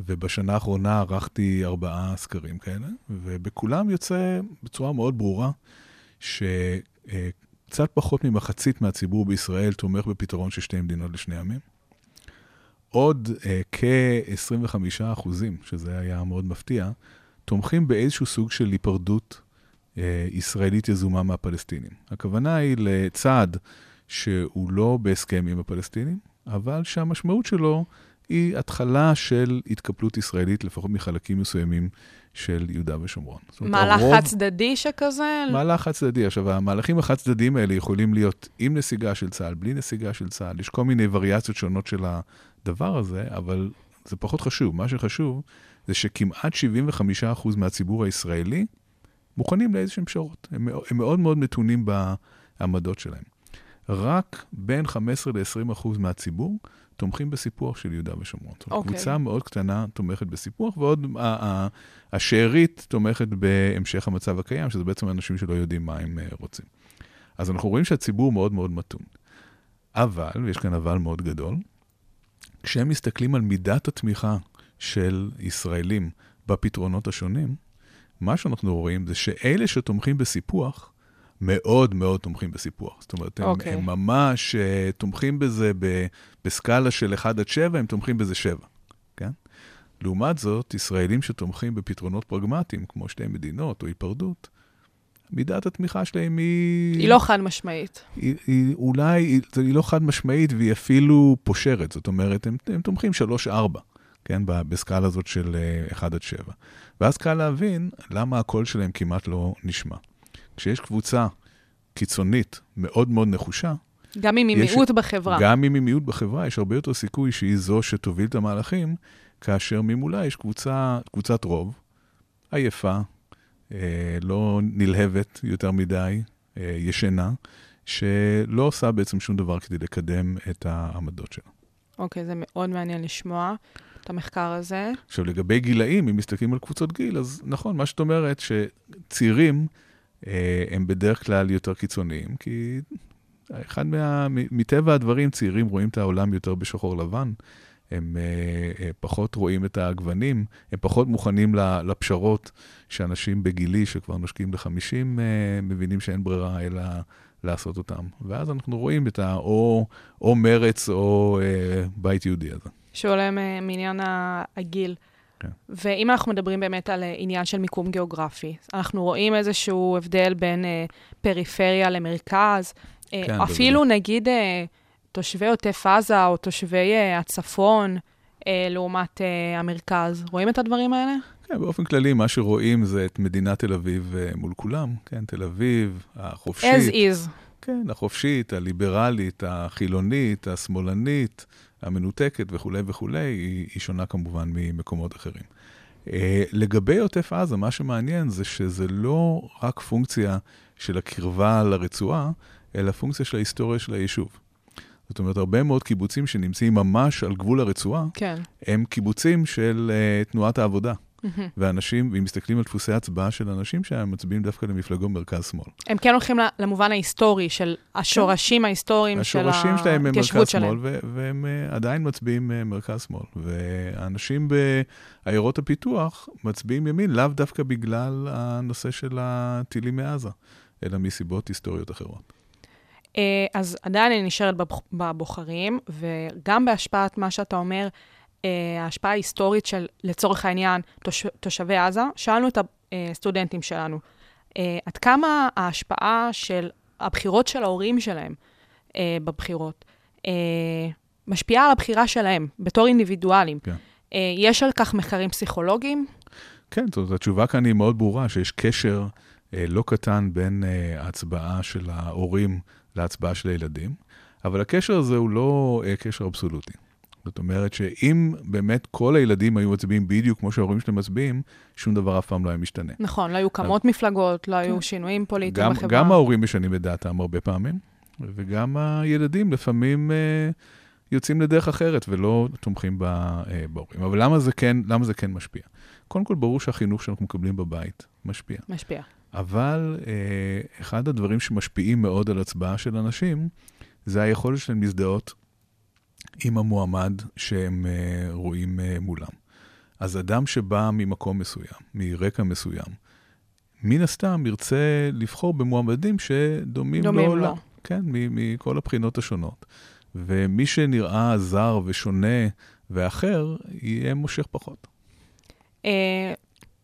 ובשנה האחרונה ערכתי ארבעה סקרים כאלה, ובכולם יוצא בצורה מאוד ברורה שקצת פחות ממחצית מהציבור בישראל תומך בפתרון של שתי מדינות לשני עמים. עוד uh, כ-25 אחוזים, שזה היה מאוד מפתיע, תומכים באיזשהו סוג של היפרדות אה, ישראלית יזומה מהפלסטינים. הכוונה היא לצעד שהוא לא בהסכם עם הפלסטינים, אבל שהמשמעות שלו היא התחלה של התקפלות ישראלית, לפחות מחלקים מסוימים של יהודה ושומרון. מהלך הרוב- חד-צדדי שכזה? מהלך חד-צדדי. עכשיו, המהלכים החד-צדדיים האלה יכולים להיות עם נסיגה של צה"ל, בלי נסיגה של צה"ל. יש כל מיני וריאציות שונות של הדבר הזה, אבל זה פחות חשוב. מה שחשוב זה שכמעט 75% מהציבור הישראלי מוכנים לאיזשהם פשרות. הם, הם מאוד מאוד מתונים בעמדות שלהם. רק בין 15 ל-20% מהציבור תומכים בסיפוח של יהודה ושומרון. אומרת, אוקיי. קבוצה מאוד קטנה תומכת בסיפוח, ועוד השארית תומכת בהמשך המצב הקיים, שזה בעצם אנשים שלא יודעים מה הם אה, רוצים. אז אנחנו רואים שהציבור מאוד מאוד מתון. אבל, ויש כאן אבל מאוד גדול, כשהם מסתכלים על מידת התמיכה של ישראלים בפתרונות השונים, מה שאנחנו רואים זה שאלה שתומכים בסיפוח, מאוד מאוד תומכים בסיפוח. זאת אומרת, הם, אוקיי. הם ממש uh, תומכים בזה ב, בסקאלה של 1 עד 7, הם תומכים בזה 7, כן? לעומת זאת, ישראלים שתומכים בפתרונות פרגמטיים, כמו שתי מדינות או היפרדות, מידת התמיכה שלהם היא... היא לא חד-משמעית. היא, היא אולי, היא, היא לא חד משמעית והיא אפילו פושרת. זאת אומרת, הם, הם תומכים 3-4, כן? בסקאלה הזאת של אה, 1 עד 7. ואז קל להבין למה הקול שלהם כמעט לא נשמע. כשיש קבוצה קיצונית מאוד מאוד נחושה, גם אם היא יש- מיעוט בחברה. גם אם היא מיעוט בחברה, יש הרבה יותר סיכוי שהיא זו שתוביל את המהלכים, כאשר ממולה יש קבוצה, קבוצת רוב, עייפה, אה, לא נלהבת יותר מדי, אה, ישנה, שלא עושה בעצם שום דבר כדי לקדם את העמדות שלה. אוקיי, זה מאוד מעניין לשמוע את המחקר הזה. עכשיו, לגבי גילאים, אם מסתכלים על קבוצות גיל, אז נכון, מה שאת אומרת, שצעירים הם בדרך כלל יותר קיצוניים, כי אחד מה... מטבע הדברים, צעירים רואים את העולם יותר בשחור לבן, הם אה, אה, פחות רואים את הגוונים, הם פחות מוכנים לפשרות שאנשים בגילי, שכבר נושקים ל-50, אה, מבינים שאין ברירה אלא לעשות אותם. ואז אנחנו רואים את ה... או, מרץ או אה, בית יהודי הזה. שעולה מעניין הגיל. כן. ואם אנחנו מדברים באמת על אה, עניין של מיקום גיאוגרפי, אנחנו רואים איזשהו הבדל בין אה, פריפריה למרכז, אה, כן, אפילו נגיד אה, תושבי עוטף עזה או תושבי אה, הצפון אה, לעומת אה, המרכז. רואים את הדברים האלה? כן, באופן כללי, מה שרואים זה את מדינת תל אביב אה, מול כולם. כן, תל אביב, החופשית. as is. כן, החופשית, הליברלית, החילונית, השמאלנית, המנותקת וכולי וכולי, היא, היא שונה כמובן ממקומות אחרים. אה, לגבי עוטף עזה, מה שמעניין זה שזה לא רק פונקציה של הקרבה לרצועה, אלא פונקציה של ההיסטוריה של היישוב. זאת אומרת, הרבה מאוד קיבוצים שנמצאים ממש על גבול הרצועה, כן. הם קיבוצים של uh, תנועת העבודה. ואנשים, ואם מסתכלים על דפוסי הצבעה של אנשים שם, הם מצביעים דווקא למפלגות מרכז-שמאל. הם כן הולכים למובן ההיסטורי של השורשים ההיסטוריים של כן. השורשים שלהם הם ההתיישבות שלהם. מרכז-שמאל, והם uh, עדיין מצביעים uh, מרכז-שמאל. והאנשים בעיירות הפיתוח מצביעים ימין, לאו דווקא בגלל הנושא של הטילים מעזה, אלא מסיבות היסטוריות אחרות. אה, אז עדיין אני נשארת בבוחרים, וגם בהשפעת מה שאתה אומר, אה, ההשפעה ההיסטורית של, לצורך העניין, תוש, תושבי עזה, שאלנו את הסטודנטים שלנו, אה, עד כמה ההשפעה של הבחירות של ההורים שלהם אה, בבחירות אה, משפיעה על הבחירה שלהם בתור אינדיבידואלים. כן. אה, יש על כך מחקרים פסיכולוגיים? כן, זאת התשובה כאן היא מאוד ברורה, שיש קשר אה, לא קטן בין אה, ההצבעה של ההורים להצבעה של הילדים, אבל הקשר הזה הוא לא אה, קשר אבסולוטי. זאת אומרת שאם באמת כל הילדים היו מצביעים בדיוק כמו שההורים שלהם מצביעים, שום דבר אף פעם לא היה משתנה. נכון, לא היו קמות מפלגות, לא היו שינויים פוליטיים גם, בחברה. גם ההורים משנים את דעתם הרבה פעמים, וגם הילדים לפעמים אה, יוצאים לדרך אחרת ולא תומכים ב- אה, בהורים. אבל למה זה, כן, למה זה כן משפיע? קודם כל, ברור שהחינוך שאנחנו מקבלים בבית משפיע. משפיע. אבל אה, אחד הדברים שמשפיעים מאוד על הצבעה של אנשים, זה היכולת שלהם להזדהות עם המועמד שהם אה, רואים אה, מולם. אז אדם שבא ממקום מסוים, מרקע מסוים, מן הסתם ירצה לבחור במועמדים שדומים דומים לו. לו. כן, מכל הבחינות השונות. ומי שנראה זר ושונה ואחר, יהיה מושך פחות. אה,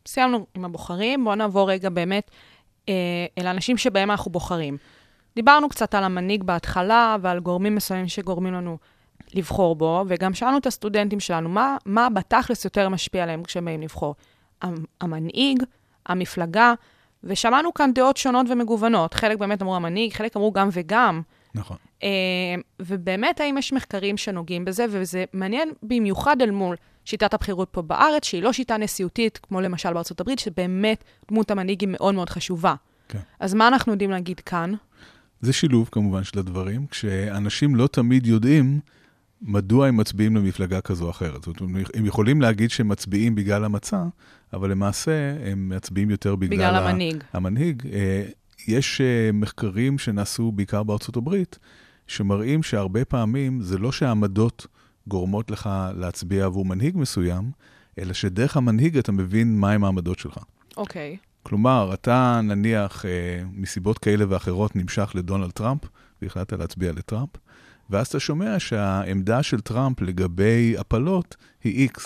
סיימנו עם הבוחרים, בואו נעבור רגע באמת אל האנשים שבהם אנחנו בוחרים. דיברנו קצת על המנהיג בהתחלה ועל גורמים מסוימים שגורמים לנו לבחור בו, וגם שאלנו את הסטודנטים שלנו, מה, מה בתכלס יותר משפיע עליהם כשהם באים לבחור? המ- המנהיג, המפלגה, ושמענו כאן דעות שונות ומגוונות. חלק באמת אמרו המנהיג, חלק אמרו גם וגם. נכון. אה, ובאמת, האם יש מחקרים שנוגעים בזה, וזה מעניין במיוחד אל מול שיטת הבחירות פה בארץ, שהיא לא שיטה נשיאותית, כמו למשל בארצות הברית, שבאמת דמות המנהיג היא מאוד מאוד חשובה. כן. אז מה אנחנו יודעים להגיד כאן? זה שילוב כמובן של הדברים, כשאנשים לא תמיד יודעים מדוע הם מצביעים למפלגה כזו או אחרת. זאת אומרת, הם יכולים להגיד שהם מצביעים בגלל המצע, אבל למעשה הם מצביעים יותר בגלל, בגלל המנהיג. המנהיג. אה, יש אה, מחקרים שנעשו בעיקר בארצות הברית, שמראים שהרבה פעמים זה לא שהעמדות גורמות לך להצביע עבור מנהיג מסוים, אלא שדרך המנהיג אתה מבין מהם העמדות שלך. אוקיי. כלומר, אתה נניח אה, מסיבות כאלה ואחרות נמשך לדונלד טראמפ, והחלטת להצביע לטראמפ, ואז אתה שומע שהעמדה של טראמפ לגבי הפלות היא X.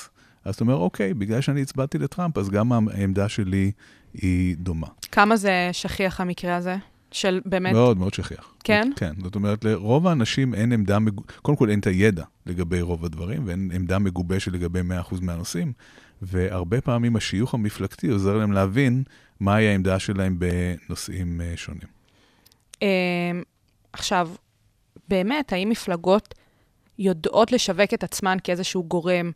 אז אתה אומר, אוקיי, בגלל שאני הצבעתי לטראמפ, אז גם העמדה שלי היא דומה. כמה זה שכיח המקרה הזה? של באמת... מאוד מאוד שכיח. כן? כן, זאת אומרת, לרוב האנשים אין עמדה, מג... קודם כל אין את הידע לגבי רוב הדברים, ואין עמדה מגובשת לגבי 100% מהנושאים, והרבה פעמים השיוך המפלגתי עוזר להם להבין מהי העמדה שלהם בנושאים אה, שונים. אה, עכשיו, באמת, האם מפלגות יודעות לשווק את עצמן כאיזשהו גורם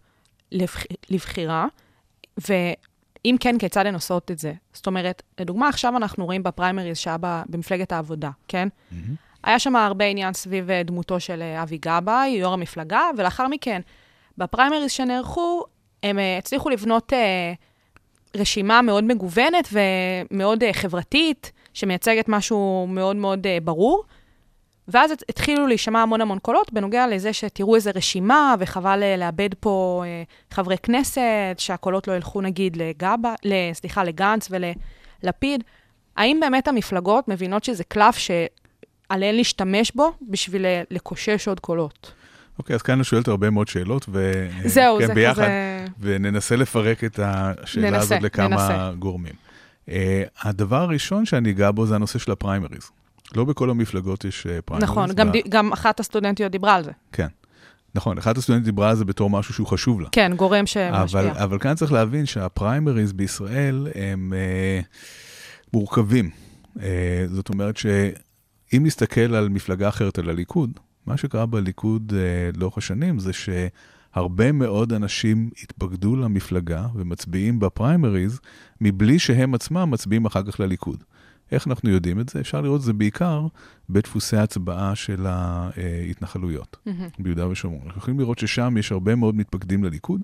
לבח... לבחירה? ואם כן, כיצד הן עושות את זה? זאת אומרת, לדוגמה, עכשיו אנחנו רואים בפריימריז שהיה במפלגת העבודה, כן? היה שם הרבה עניין סביב אה, דמותו של אה, אבי גבאי, יו"ר המפלגה, ולאחר מכן, בפריימריז שנערכו, הם אה, הצליחו לבנות אה, רשימה מאוד מגוונת ומאוד אה, חברתית, שמייצגת משהו מאוד מאוד אה, ברור. ואז הת- התחילו להישמע המון המון קולות בנוגע לזה שתראו איזה רשימה, וחבל אה, לאבד פה אה, חברי כנסת, שהקולות לא ילכו נגיד לגבה, ל- סליחה, לגנץ וללפיד. האם באמת המפלגות מבינות שזה קלף שעליהן להשתמש בו בשביל אה, לקושש עוד קולות? אוקיי, אז כאן אני שואלת הרבה מאוד שאלות, ו... זהו, כן, זה ביחד, כזה... וננסה לפרק את השאלה ננסה, הזאת לכמה ננסה. גורמים. אה, הדבר הראשון שאני אגע בו זה הנושא של הפריימריז. לא בכל המפלגות יש אה, פריימריז. נכון, גם, ב- גם אחת הסטודנטיות דיברה על זה. כן. נכון, אחת הסטודנטים דיברה על זה בתור משהו שהוא חשוב לה. כן, גורם שמשפיע. אבל, אבל כאן צריך להבין שהפריימריז בישראל הם אה, מורכבים. אה, זאת אומרת שאם נסתכל על מפלגה אחרת, על הליכוד, מה שקרה בליכוד אה, לאורך השנים זה שהרבה מאוד אנשים התפקדו למפלגה ומצביעים בפריימריז, מבלי שהם עצמם מצביעים אחר כך לליכוד. איך אנחנו יודעים את זה? אפשר לראות את זה בעיקר בדפוסי ההצבעה של ההתנחלויות. מהמם. ביהודה ושומרון. אנחנו יכולים לראות ששם יש הרבה מאוד מתפקדים לליכוד,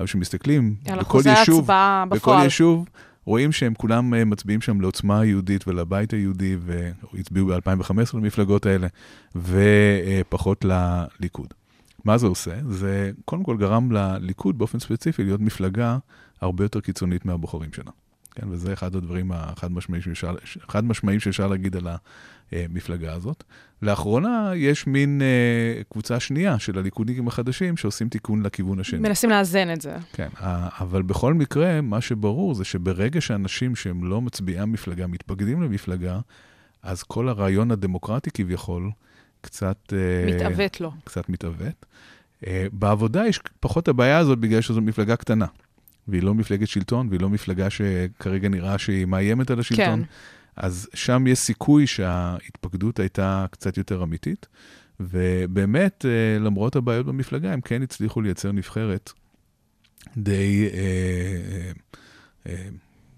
אבל כשמסתכלים בכל יישוב, בכל. יישוב, רואים שהם כולם אה, מצביעים שם לעוצמה היהודית ולבית היהודי, והצביעו ב-2015 למפלגות האלה, ופחות לליכוד. מה זה עושה? זה קודם כל גרם לליכוד באופן ספציפי להיות מפלגה הרבה יותר קיצונית מהבוחרים שלה. כן, וזה אחד הדברים החד משמעיים שאפשר, להגיד על המפלגה הזאת. לאחרונה יש מין אה, קבוצה שנייה של הליכודניקים החדשים שעושים תיקון לכיוון השני. מנסים לאזן את זה. כן, אבל בכל מקרה, מה שברור זה שברגע שאנשים שהם לא מצביעי המפלגה מתפקדים למפלגה, אז כל הרעיון הדמוקרטי כביכול קצת... אה, מתעוות לו. קצת מתעוות. אה, בעבודה יש פחות הבעיה הזאת בגלל שזו מפלגה קטנה. והיא לא מפלגת שלטון, והיא לא מפלגה שכרגע נראה שהיא מאיימת על השלטון. כן. אז שם יש סיכוי שההתפקדות הייתה קצת יותר אמיתית, ובאמת, אה, למרות הבעיות במפלגה, הם כן הצליחו לייצר נבחרת די, אה, אה,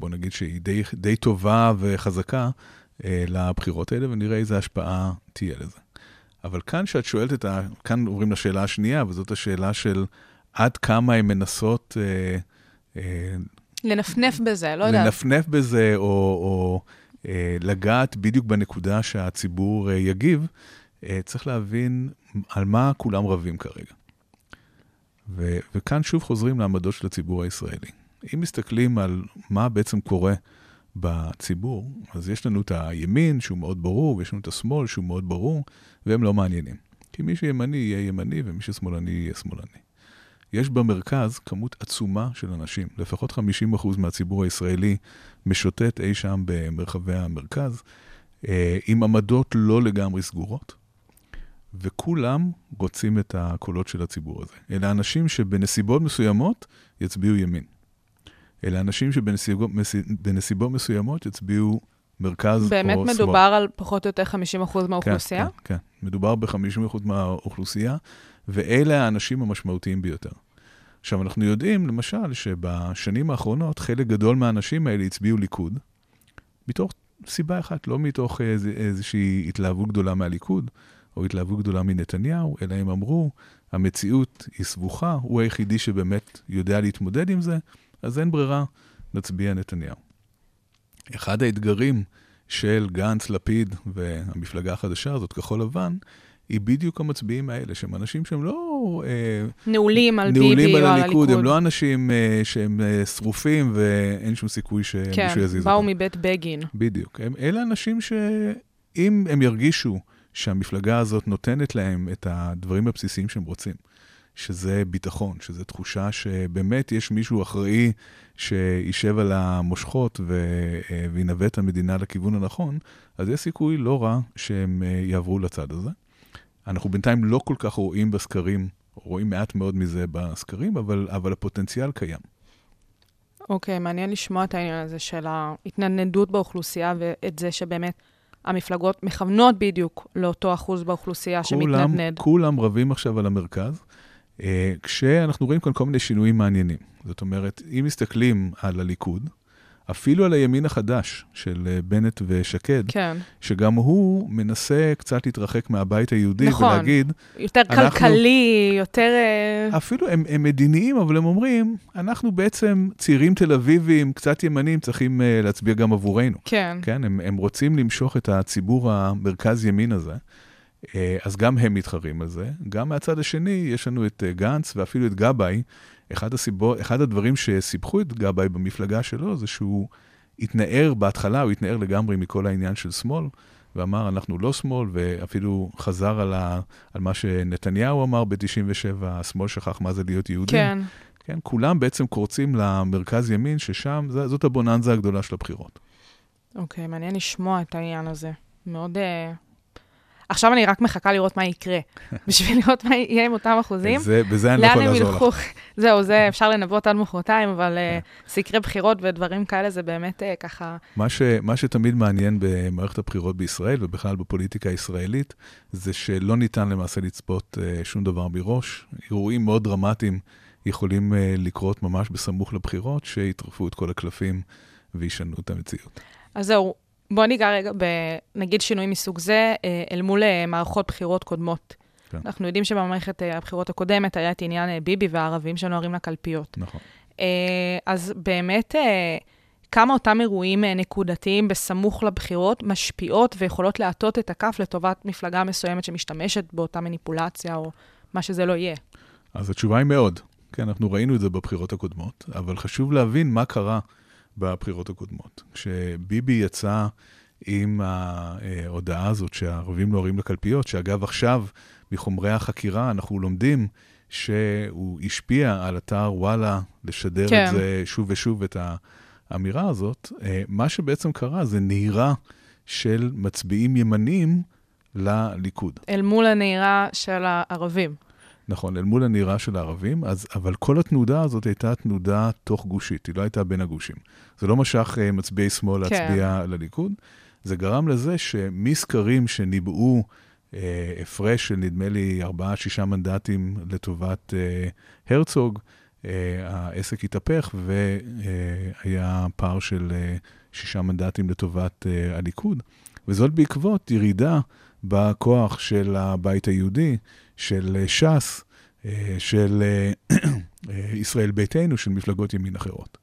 בוא נגיד שהיא די, די טובה וחזקה לבחירות האלה, ונראה איזה השפעה תהיה לזה. אבל כאן כשאת שואלת את ה... כאן עוברים לשאלה השנייה, וזאת השאלה של עד כמה הן מנסות אה, לנפנף בזה, לא יודעת. לנפנף בזה, או, או אה, לגעת בדיוק בנקודה שהציבור אה, יגיב, אה, צריך להבין על מה כולם רבים כרגע. ו, וכאן שוב חוזרים לעמדות של הציבור הישראלי. אם מסתכלים על מה בעצם קורה בציבור, אז יש לנו את הימין, שהוא מאוד ברור, ויש לנו את השמאל, שהוא מאוד ברור, והם לא מעניינים. כי מי שימני יהיה ימני, ומי ששמאלני יהיה שמאלני. יש במרכז כמות עצומה של אנשים, לפחות 50% מהציבור הישראלי משוטט אי שם במרחבי המרכז, אה, עם עמדות לא לגמרי סגורות, וכולם רוצים את הקולות של הציבור הזה. אלה אנשים שבנסיבות מסוימות יצביעו ימין. אלה אנשים שבנסיבות מסוימות יצביעו מרכז או שמאל. באמת מדובר על פחות או יותר 50% מהאוכלוסייה? כן, כן, כן. מדובר ב-50% מהאוכלוסייה, ואלה האנשים המשמעותיים ביותר. עכשיו, אנחנו יודעים, למשל, שבשנים האחרונות חלק גדול מהאנשים האלה הצביעו ליכוד, מתוך סיבה אחת, לא מתוך איז, איזושהי התלהבות גדולה מהליכוד, או התלהבות גדולה מנתניהו, אלא הם אמרו, המציאות היא סבוכה, הוא היחידי שבאמת יודע להתמודד עם זה, אז אין ברירה, נצביע נתניהו. אחד האתגרים של גנץ, לפיד והמפלגה החדשה הזאת, כחול לבן, היא בדיוק המצביעים האלה, שהם אנשים שהם לא... אה, נעולים על נעולים ביבי על או על הליכוד, הליכוד. הם לא אנשים אה, שהם אה, שרופים ואין שום סיכוי שמישהו כן, יזיז באו אותם. מבית בגין. בדיוק. הם, אלה אנשים שאם הם ירגישו שהמפלגה הזאת נותנת להם את הדברים הבסיסיים שהם רוצים, שזה ביטחון, שזה תחושה שבאמת יש מישהו אחראי שישב על המושכות ו- וינווט את המדינה לכיוון הנכון, אז יש סיכוי לא רע שהם יעברו לצד הזה. אנחנו בינתיים לא כל כך רואים בסקרים, רואים מעט מאוד מזה בסקרים, אבל, אבל הפוטנציאל קיים. אוקיי, מעניין לשמוע את העניין הזה של ההתנדנדות באוכלוסייה ואת זה שבאמת המפלגות מכוונות בדיוק לאותו אחוז באוכלוסייה שמתנדנד. כולם רבים עכשיו על המרכז, אה, כשאנחנו רואים כאן כל מיני שינויים מעניינים. זאת אומרת, אם מסתכלים על הליכוד, אפילו על הימין החדש של אה, בנט ושקד, כן, שגם הוא מנסה קצת להתרחק מהבית היהודי נכון. ולהגיד, יותר אנחנו- כלכלי, יותר... אה, אפילו הם, הם מדיניים, אבל הם אומרים, אנחנו בעצם צעירים תל אביבים, קצת ימנים, צריכים uh, להצביע גם עבורנו. כן, כן, הם, הם רוצים למשוך את הציבור המרכז-ימין הזה, אז גם הם מתחרים על זה. גם מהצד השני, יש לנו את גנץ ואפילו את גבאי. אחד, הסיבות, אחד הדברים שסיבכו את גבאי במפלגה שלו זה שהוא התנער בהתחלה, הוא התנער לגמרי מכל העניין של שמאל, ואמר, אנחנו לא שמאל, ואפילו חזר על, ה, על מה שנתניהו אמר ב-97, השמאל שכח מה זה להיות יהודים. כן. כן, כולם בעצם קורצים למרכז ימין, ששם זאת הבוננזה הגדולה של הבחירות. אוקיי, מעניין לשמוע את העניין הזה. מאוד... אה, עכשיו אני רק מחכה לראות מה יקרה, בשביל לראות מה יהיה עם אותם אחוזים. זה, בזה אני לא יכול לעזור לך. זהו, זה אפשר לנבות עד מחרתיים, אבל אה, סקרי בחירות ודברים כאלה זה באמת אה, ככה... מה, ש, מה שתמיד מעניין במערכת הבחירות בישראל, ובכלל בפוליטיקה הישראלית, זה שלא ניתן למעשה לצפות uh, שום דבר מראש. אירועים מאוד דרמטיים יכולים uh, לקרות ממש בסמוך לבחירות, שיטרפו את כל הקלפים וישנו את המציאות. אז זהו, בוא ניגע רגע בנגיד שינוי מסוג זה, אה, אל מול אה, מערכות בחירות קודמות. כן. אנחנו יודעים שבמערכת אה, הבחירות הקודמת היה את עניין ביבי והערבים שנוהרים לקלפיות. נכון. אז באמת, כמה אותם אירועים נקודתיים בסמוך לבחירות משפיעות ויכולות להטות את הכף לטובת מפלגה מסוימת שמשתמשת באותה מניפולציה או מה שזה לא יהיה. אז התשובה היא מאוד. כן, אנחנו ראינו את זה בבחירות הקודמות, אבל חשוב להבין מה קרה בבחירות הקודמות. כשביבי יצא עם ההודעה הזאת שהערבים נוהרים לקלפיות, שאגב עכשיו מחומרי החקירה אנחנו לומדים שהוא השפיע על אתר וואלה לשדר כן. את זה שוב ושוב, את האמירה הזאת, מה שבעצם קרה זה נהירה של מצביעים ימנים לליכוד. אל מול הנהירה של הערבים. נכון, אל מול הנהירה של הערבים, אז, אבל כל התנודה הזאת הייתה תנודה תוך גושית, היא לא הייתה בין הגושים. זה לא משך אה, מצביעי שמאל כן. להצביע לליכוד, זה גרם לזה שמסקרים שניבאו אה, הפרש של נדמה לי ארבעה-שישה מנדטים לטובת אה, הרצוג, אה, העסק התהפך והיה פער של אה, שישה מנדטים לטובת אה, הליכוד, וזאת בעקבות ירידה בכוח של הבית היהודי, של אה, ש"ס, אה, של אה, ישראל ביתנו, של מפלגות ימין אחרות.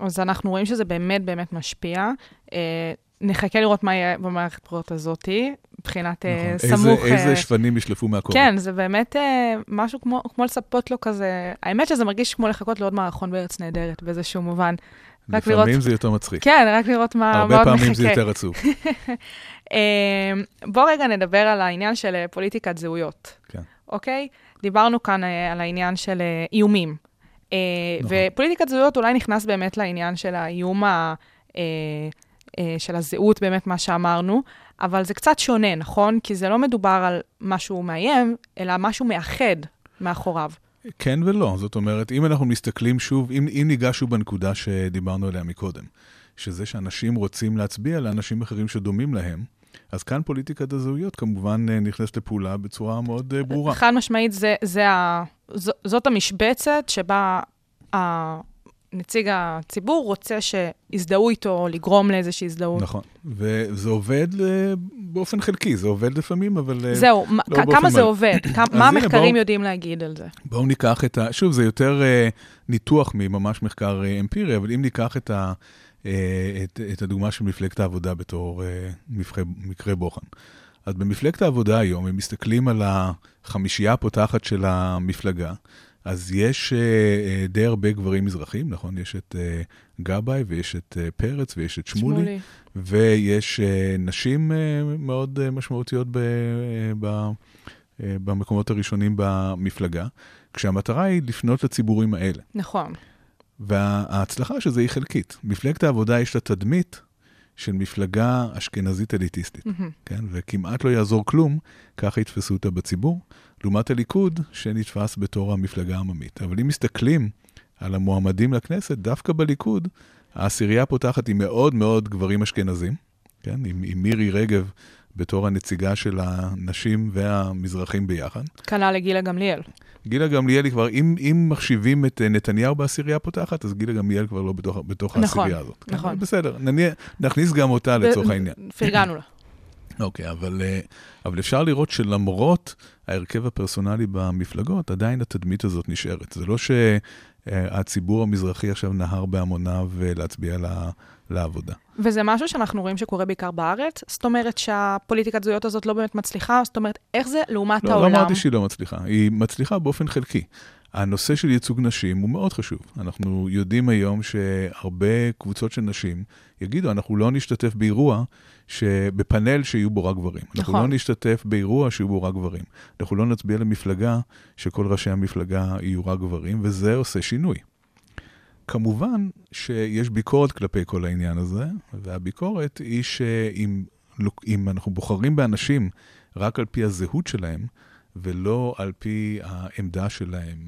אז אנחנו רואים שזה באמת באמת משפיע. נחכה לראות מה יהיה במערכת הבחירות הזאתי, מבחינת נכון. סמוך... איזה, איזה שפנים ישלפו מהכובע. כן, זה באמת משהו כמו, כמו לצפות לו כזה, האמת שזה מרגיש כמו לחכות לעוד מערכון בארץ נהדרת באיזשהו מובן. רק לפעמים לראות- זה יותר מצחיק. כן, רק לראות מה, מה הרבה עוד פעמים זה מחכה. יותר עצוב. אה, בוא רגע נדבר על העניין של אה, פוליטיקת זהויות. כן. אוקיי? דיברנו כאן אה, על העניין של אה, איומים. נכון. ופוליטיקת זהויות אולי נכנס באמת לעניין של האיום ה... של הזהות, באמת מה שאמרנו, אבל זה קצת שונה, נכון? כי זה לא מדובר על משהו מאיים, אלא משהו מאחד מאחוריו. כן ולא. זאת אומרת, אם אנחנו מסתכלים שוב, אם, אם ניגע שוב בנקודה שדיברנו עליה מקודם, שזה שאנשים רוצים להצביע לאנשים אחרים שדומים להם, אז כאן פוליטיקת הזהויות כמובן אה, נכנסת לפעולה בצורה מאוד אה, ברורה. חד משמעית, זה, זה ה, ז, זאת המשבצת שבה נציג הציבור רוצה שיזדהו איתו, לגרום לאיזושהי הזדהות. נכון, וזה עובד אה, באופן חלקי, זה עובד לפעמים, אבל... זהו, מה- לא כ- כמה זה מלא. עובד? כמה- מה המחקרים בואו- יודעים להגיד על זה? בואו ניקח את ה... שוב, זה יותר ניתוח מממש מחקר אמפירי, אבל אם ניקח את, ה, את, את הדוגמה של מפלגת העבודה בתור אה, מקרה, בוחן. אז במפלגת העבודה היום, אם מסתכלים על החמישייה הפותחת של המפלגה, אז יש אה, אה, די הרבה גברים מזרחים, נכון? יש את אה, גבאי ויש את אה, פרץ ויש את שמולי. ויש אה, נשים אה, מאוד אה, משמעותיות ב, אה, ב, אה, במקומות הראשונים במפלגה, כשהמטרה היא לפנות לציבורים האלה. נכון. וההצלחה של זה היא חלקית. מפלגת העבודה יש לה תדמית של מפלגה אשכנזית אליטיסטית, מהמם. כן? וכמעט לא יעזור כלום, ככה יתפסו אותה בציבור, לעומת הליכוד, שנתפס בתור המפלגה העממית. אבל אם מסתכלים על המועמדים לכנסת, דווקא בליכוד, העשירייה הפותחת היא מאוד מאוד גברים אשכנזים, כן? עם, עם מירי רגב בתור הנציגה של הנשים והמזרחים ביחד. כנ"ל לגילה גמליאל. גילה גמליאל היא כבר, אם, אם מחשיבים את אה, נתניהו בעשירייה הפותחת, אז גילה גמליאל כבר לא בתוך, בתוך נכון, העשירייה הזאת. כן? נכון. אבל בסדר, נניח, נכניס גם אותה לצורך העניין. פרגנו לה. אוקיי, אבל, אה, אבל אפשר לראות שלמרות ההרכב הפרסונלי במפלגות, עדיין התדמית הזאת נשארת. זה לא שהציבור המזרחי עכשיו נהר בהמוניו אה, להצביע לה- לעבודה. וזה משהו שאנחנו רואים שקורה בעיקר בארץ, זאת אומרת שהפוליטיקת זהויות הזאת לא באמת מצליחה, זאת אומרת, איך זה לעומת לא, לא העולם? אמרתי שהיא לא מצליחה, היא מצליחה באופן חלקי. הנושא של ייצוג נשים הוא מאוד חשוב. אנחנו יודעים היום שהרבה קבוצות של נשים יגידו, אנחנו לא נשתתף באירוע שבפאנל שיהיו בו רק גברים. אנחנו נכון. לא נשתתף באירוע שיהיו בו רק גברים. אנחנו לא נצביע למפלגה שכל ראשי המפלגה יהיו רק גברים, וזה עושה שינוי. כמובן שיש ביקורת כלפי כל העניין הזה, והביקורת היא שאם אנחנו בוחרים באנשים רק על פי הזהות שלהם, ולא על פי העמדה שלהם,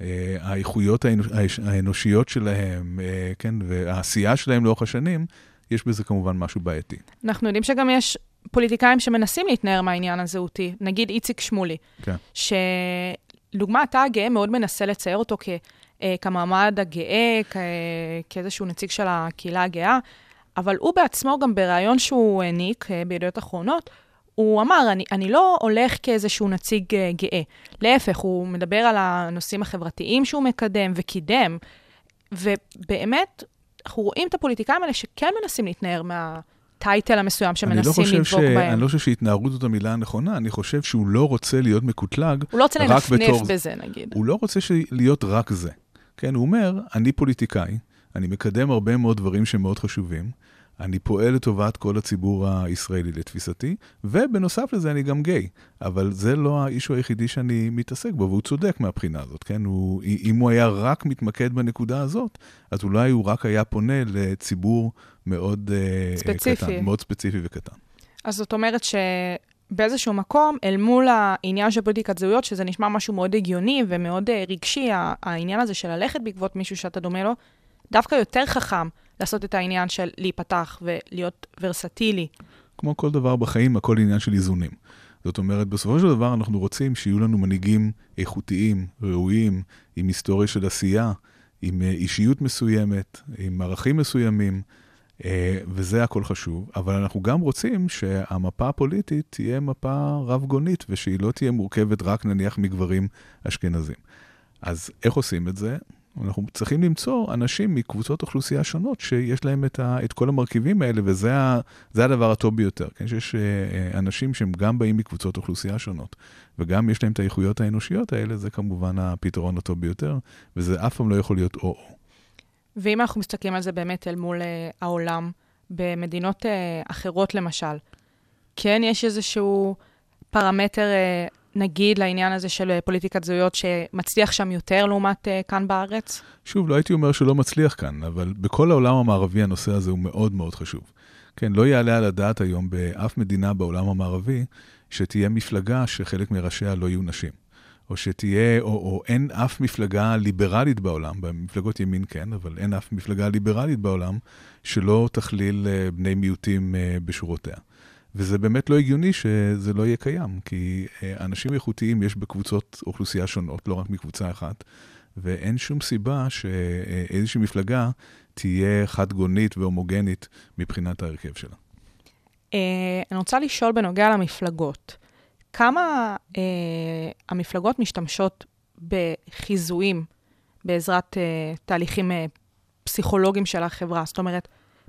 אה, האיכויות האנושיות שלהם, אה, כן, והעשייה שלהם לאורך השנים, יש בזה כמובן משהו בעייתי. אנחנו יודעים שגם יש פוליטיקאים שמנסים להתנער מהעניין הזהותי, נגיד איציק שמולי, כן. שלדוגמה, אתה הגאה מאוד מנסה לצייר אותו כ, כמעמד הגאה, כ, כאיזשהו נציג של הקהילה הגאה, אבל הוא בעצמו, גם בריאיון שהוא העניק אה, בידיעות אחרונות, הוא אמר, אני, אני לא הולך כאיזשהו נציג אה, גאה. להפך, הוא מדבר על הנושאים החברתיים שהוא מקדם וקידם, ובאמת, אנחנו רואים את הפוליטיקאים האלה שכן מנסים להתנער מהטייטל המסוים אני לא שמנסים חושב לדבוק ש- בהם. אני לא חושב שהתנערות זאת המילה הנכונה, אני חושב שהוא לא רוצה להיות מקוטלג הוא לא רוצה לנפנף בתור- בזה, נגיד. הוא לא רוצה להיות רק זה. כן, הוא אומר, אני פוליטיקאי, אני מקדם הרבה מאוד דברים שהם מאוד חשובים, אני פועל לטובת כל הציבור הישראלי לתפיסתי, ובנוסף לזה אני גם גיי. אבל זה לא האישו היחידי שאני מתעסק בו, והוא צודק מהבחינה הזאת, כן? הוא, אם הוא היה רק מתמקד בנקודה הזאת, אז אולי הוא רק היה פונה לציבור מאוד אה, ספציפי. קטן, מאוד ספציפי וקטן. אז זאת אומרת שבאיזשהו מקום, אל מול העניין של פוליטיקת זהויות, שזה נשמע משהו מאוד הגיוני ומאוד אה, רגשי, העניין הזה של ללכת בעקבות מישהו שאתה דומה לו, דווקא יותר חכם לעשות את העניין של להיפתח ולהיות ורסטילי. כמו כל דבר בחיים, הכל עניין של איזונים. זאת אומרת, בסופו של דבר אנחנו רוצים שיהיו לנו מנהיגים איכותיים, ראויים, עם היסטוריה של עשייה, עם אה, אישיות מסוימת, עם ערכים מסוימים, וזה הכל חשוב, אבל אנחנו גם רוצים שהמפה הפוליטית תהיה מפה רב-גונית, ושהיא לא תהיה מורכבת רק נניח מגברים אשכנזים. אז איך עושים את זה? אנחנו צריכים למצוא אנשים מקבוצות אוכלוסייה שונות שיש להם את, ה, את כל המרכיבים האלה, וזה ה, הדבר הטוב ביותר. כן? שיש אה, אנשים שהם גם באים מקבוצות אוכלוסייה שונות, וגם יש להם את האיכויות האנושיות האלה, זה כמובן הפתרון הטוב ביותר, וזה אף פעם לא יכול להיות או-או. ואם אנחנו מסתכלים על זה באמת אל מול uh, העולם, במדינות uh, אחרות למשל, כן יש איזשהו פרמטר, uh, נגיד, לעניין הזה של פוליטיקת זהויות, שמצליח שם יותר לעומת כאן בארץ? שוב, לא הייתי אומר שלא מצליח כאן, אבל בכל העולם המערבי הנושא הזה הוא מאוד מאוד חשוב. כן, לא יעלה על הדעת היום באף מדינה בעולם המערבי שתהיה מפלגה שחלק מראשיה לא יהיו נשים. או שתהיה, או, או אין אף מפלגה ליברלית בעולם, במפלגות ימין כן, אבל אין אף מפלגה ליברלית בעולם שלא תכליל אה, בני מיעוטים אה, בשורותיה. וזה באמת לא הגיוני שזה לא יהיה קיים, כי אה, אנשים איכותיים יש בקבוצות אוכלוסייה שונות, לא רק מקבוצה אחת, ואין שום סיבה שאיזושהי מפלגה תהיה חד-גונית והומוגנית מבחינת ההרכב שלה. אני רוצה לשאול בנוגע למפלגות. כמה אה, המפלגות משתמשות בחיזויים בעזרת אה, תהליכים אה, פסיכולוגיים של החברה? זאת אומרת,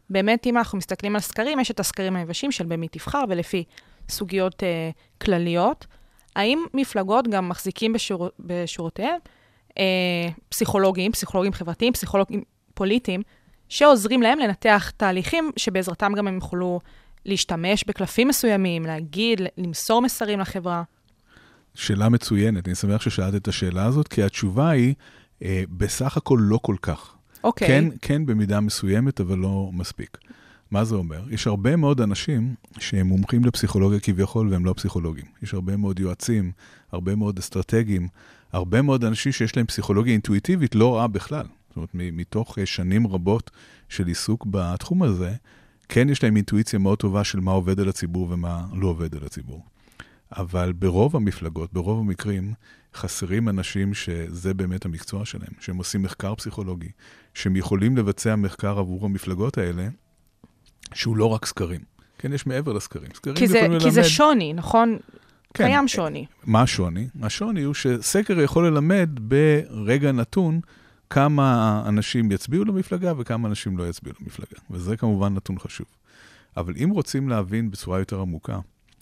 באמת, אם אנחנו מסתכלים על סקרים, יש את הסקרים היבשים של במי תבחר ולפי סוגיות אה, כלליות. האם מפלגות גם מחזיקים בשור, בשורותיהם אה, פסיכולוגים, פסיכולוגים חברתיים, פסיכולוגים פוליטיים, שעוזרים להם לנתח תהליכים שבעזרתם גם הם יוכלו להשתמש בקלפים מסוימים, להגיד, למסור מסרים לחברה? שאלה מצוינת, אני שמח ששאלת את השאלה הזאת, כי התשובה היא, אה, בסך הכל לא כל כך. אוקיי. כן, כן במידה מסוימת, אבל לא מספיק. מה זה אומר? יש הרבה מאוד אנשים שהם מומחים לפסיכולוגיה כביכול והם לא פסיכולוגים. יש הרבה מאוד יועצים, הרבה מאוד אסטרטגים, הרבה מאוד אנשים שיש להם פסיכולוגיה אינטואיטיבית לא רעה בכלל. זאת אומרת, מתוך אה, שנים רבות של עיסוק בתחום הזה, כן יש להם אינטואיציה מאוד טובה של מה עובד על הציבור ומה לא עובד על הציבור. אבל ברוב המפלגות, ברוב המקרים, חסרים אנשים שזה באמת המקצוע שלהם, שהם עושים מחקר פסיכולוגי, שהם יכולים לבצע מחקר עבור המפלגות האלה, שהוא לא רק סקרים. כן, יש מעבר לסקרים. סקרים כי זה, יכולים כי ללמד... זה שוני, נכון? כן. קיים שוני. מה השוני? השוני הוא שסקר יכול ללמד ברגע נתון כמה אנשים יצביעו למפלגה וכמה אנשים לא יצביעו למפלגה. וזה כמובן נתון חשוב. אבל אם רוצים להבין בצורה יותר עמוקה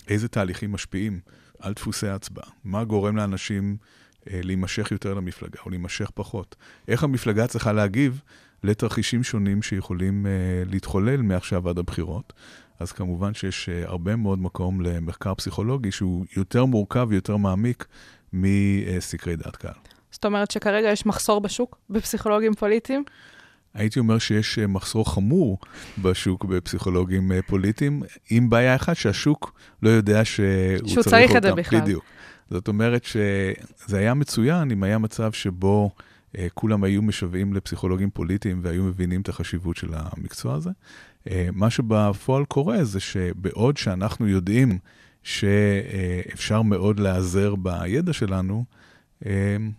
איזה תהליכים משפיעים על דפוסי ההצבעה, מה גורם לאנשים אה, להימשך יותר למפלגה או להימשך פחות, איך המפלגה צריכה להגיב לתרחישים שונים שיכולים אה, להתחולל מעכשיו עד הבחירות, אז כמובן שיש אה, הרבה מאוד מקום למחקר פסיכולוגי שהוא יותר מורכב ויותר מעמיק מסקרי דעת קהל. זאת אומרת שכרגע יש מחסור בשוק בפסיכולוגים פוליטיים? הייתי אומר שיש אה, מחסור חמור בשוק בפסיכולוגים אה, פוליטיים, עם בעיה אחת שהשוק לא יודע שהוא שהוא צריך, צריך אותם. את זה בכלל. בדיוק. זאת אומרת שזה היה מצוין אם היה מצב שבו אה, כולם היו משוועים לפסיכולוגים פוליטיים והיו מבינים את החשיבות של המקצוע הזה. אה, מה שבפועל קורה זה שבעוד שאנחנו יודעים שאפשר מאוד להיעזר בידע שלנו,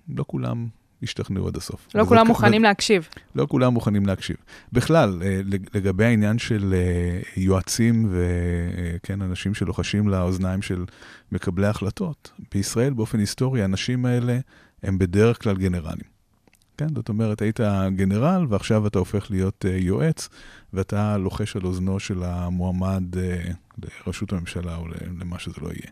לא כולם השתכנעו עד הסוף. לא כולם מוכנים להקשיב. לא כולם מוכנים להקשיב. בכלל, אה, לג- לגבי העניין של אה, יועצים וכן, אנשים שלוחשים לאוזניים של מקבלי החלטות, בישראל באופן היסטורי, האנשים האלה הם בדרך כלל גנרלים. כן, זאת אומרת, היית גנרל ועכשיו אתה הופך להיות אה, יועץ, ואתה לוחש על אוזנו של המועמד אה, לראשות הממשלה או למה שזה לא יהיה.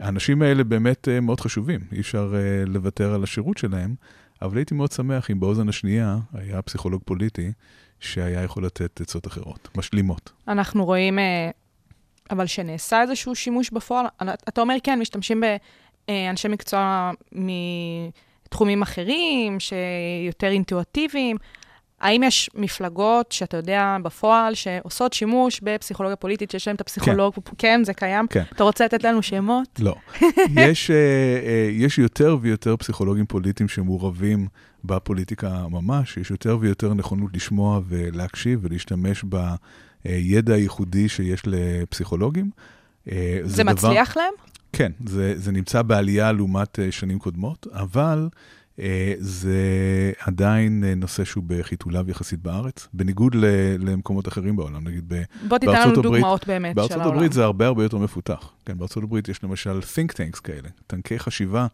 האנשים האלה באמת אה, מאוד חשובים, אי אפשר אה, לוותר על השירות שלהם, אבל הייתי מאוד שמח אם באוזן השנייה היה פסיכולוג פוליטי שהיה יכול לתת עצות אחרות, משלימות. אנחנו רואים, אה, אבל שנעשה איזשהו שימוש בפועל. אתה אומר, כן, משתמשים באנשי מקצוע מתחומים אחרים, שיותר אינטואטיביים. האם יש מפלגות שאתה יודע בפועל שעושות שימוש בפסיכולוגיה פוליטית, שיש להם את הפסיכולוג, כן, כן זה קיים? כן. אתה רוצה לתת לנו שמות? לא. יש, uh, uh, יש יותר ויותר פסיכולוגים פוליטיים שמעורבים בפוליטיקה ממש, יש יותר ויותר נכונות לשמוע ולהקשיב ולהשתמש בידע הייחודי שיש לפסיכולוגים. Uh, זה, זה מצליח דבר... להם? כן, זה, זה נמצא בעלייה לעומת שנים קודמות, אבל... אה, זה עדיין אה, נושא שהוא בחיתוליו יחסית בארץ, בניגוד למקומות אחרים בעולם, נגיד ב- בוא תיתן בארצות לנו הברית- דוגמאות באמת של בארצות העולם. הברית זה הרבה הרבה יותר מפותח. כן, בארצות הברית יש למשל think tanks כאלה, טנקי חשיבה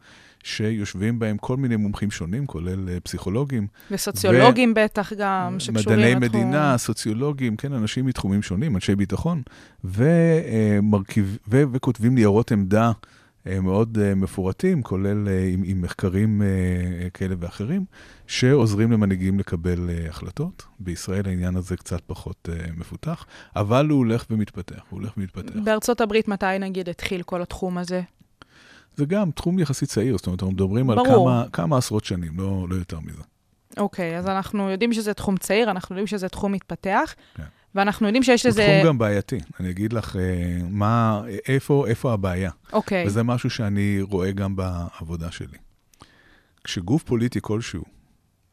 שיושבים בהם כל מיני מומחים שונים, כולל אה, פסיכולוגים, וסוציולוגים בטח גם, שקשורים מדעני לתחום. מדינה, סוציולוגים, כן, אנשים מתחומים שונים, אנשי ביטחון, ומרכיב, ו, וכותבים ניירות עמדה מאוד אה, מפורטים, כולל אה, עם, עם מחקרים אה, כאלה ואחרים, שעוזרים למנהיגים לקבל אה, החלטות. בישראל העניין הזה קצת פחות אה, מפותח, אבל הוא הולך ומתפתח, הוא הולך ומתפתח. בארצות הברית מתי נגיד התחיל כל התחום הזה? זה גם תחום יחסית צעיר, זאת אומרת, אנחנו מדברים על ברור. כמה, כמה עשרות שנים, לא, לא יותר מזה. אוקיי, אז אנחנו יודעים שזה תחום צעיר, אנחנו יודעים שזה תחום מתפתח, כן. ואנחנו יודעים שיש הוא לזה... תחום גם בעייתי. אני אגיד לך אה, מה, איפה, איפה הבעיה. אוקיי, וזה משהו שאני רואה גם בעבודה שלי. כשגוף פוליטי כלשהו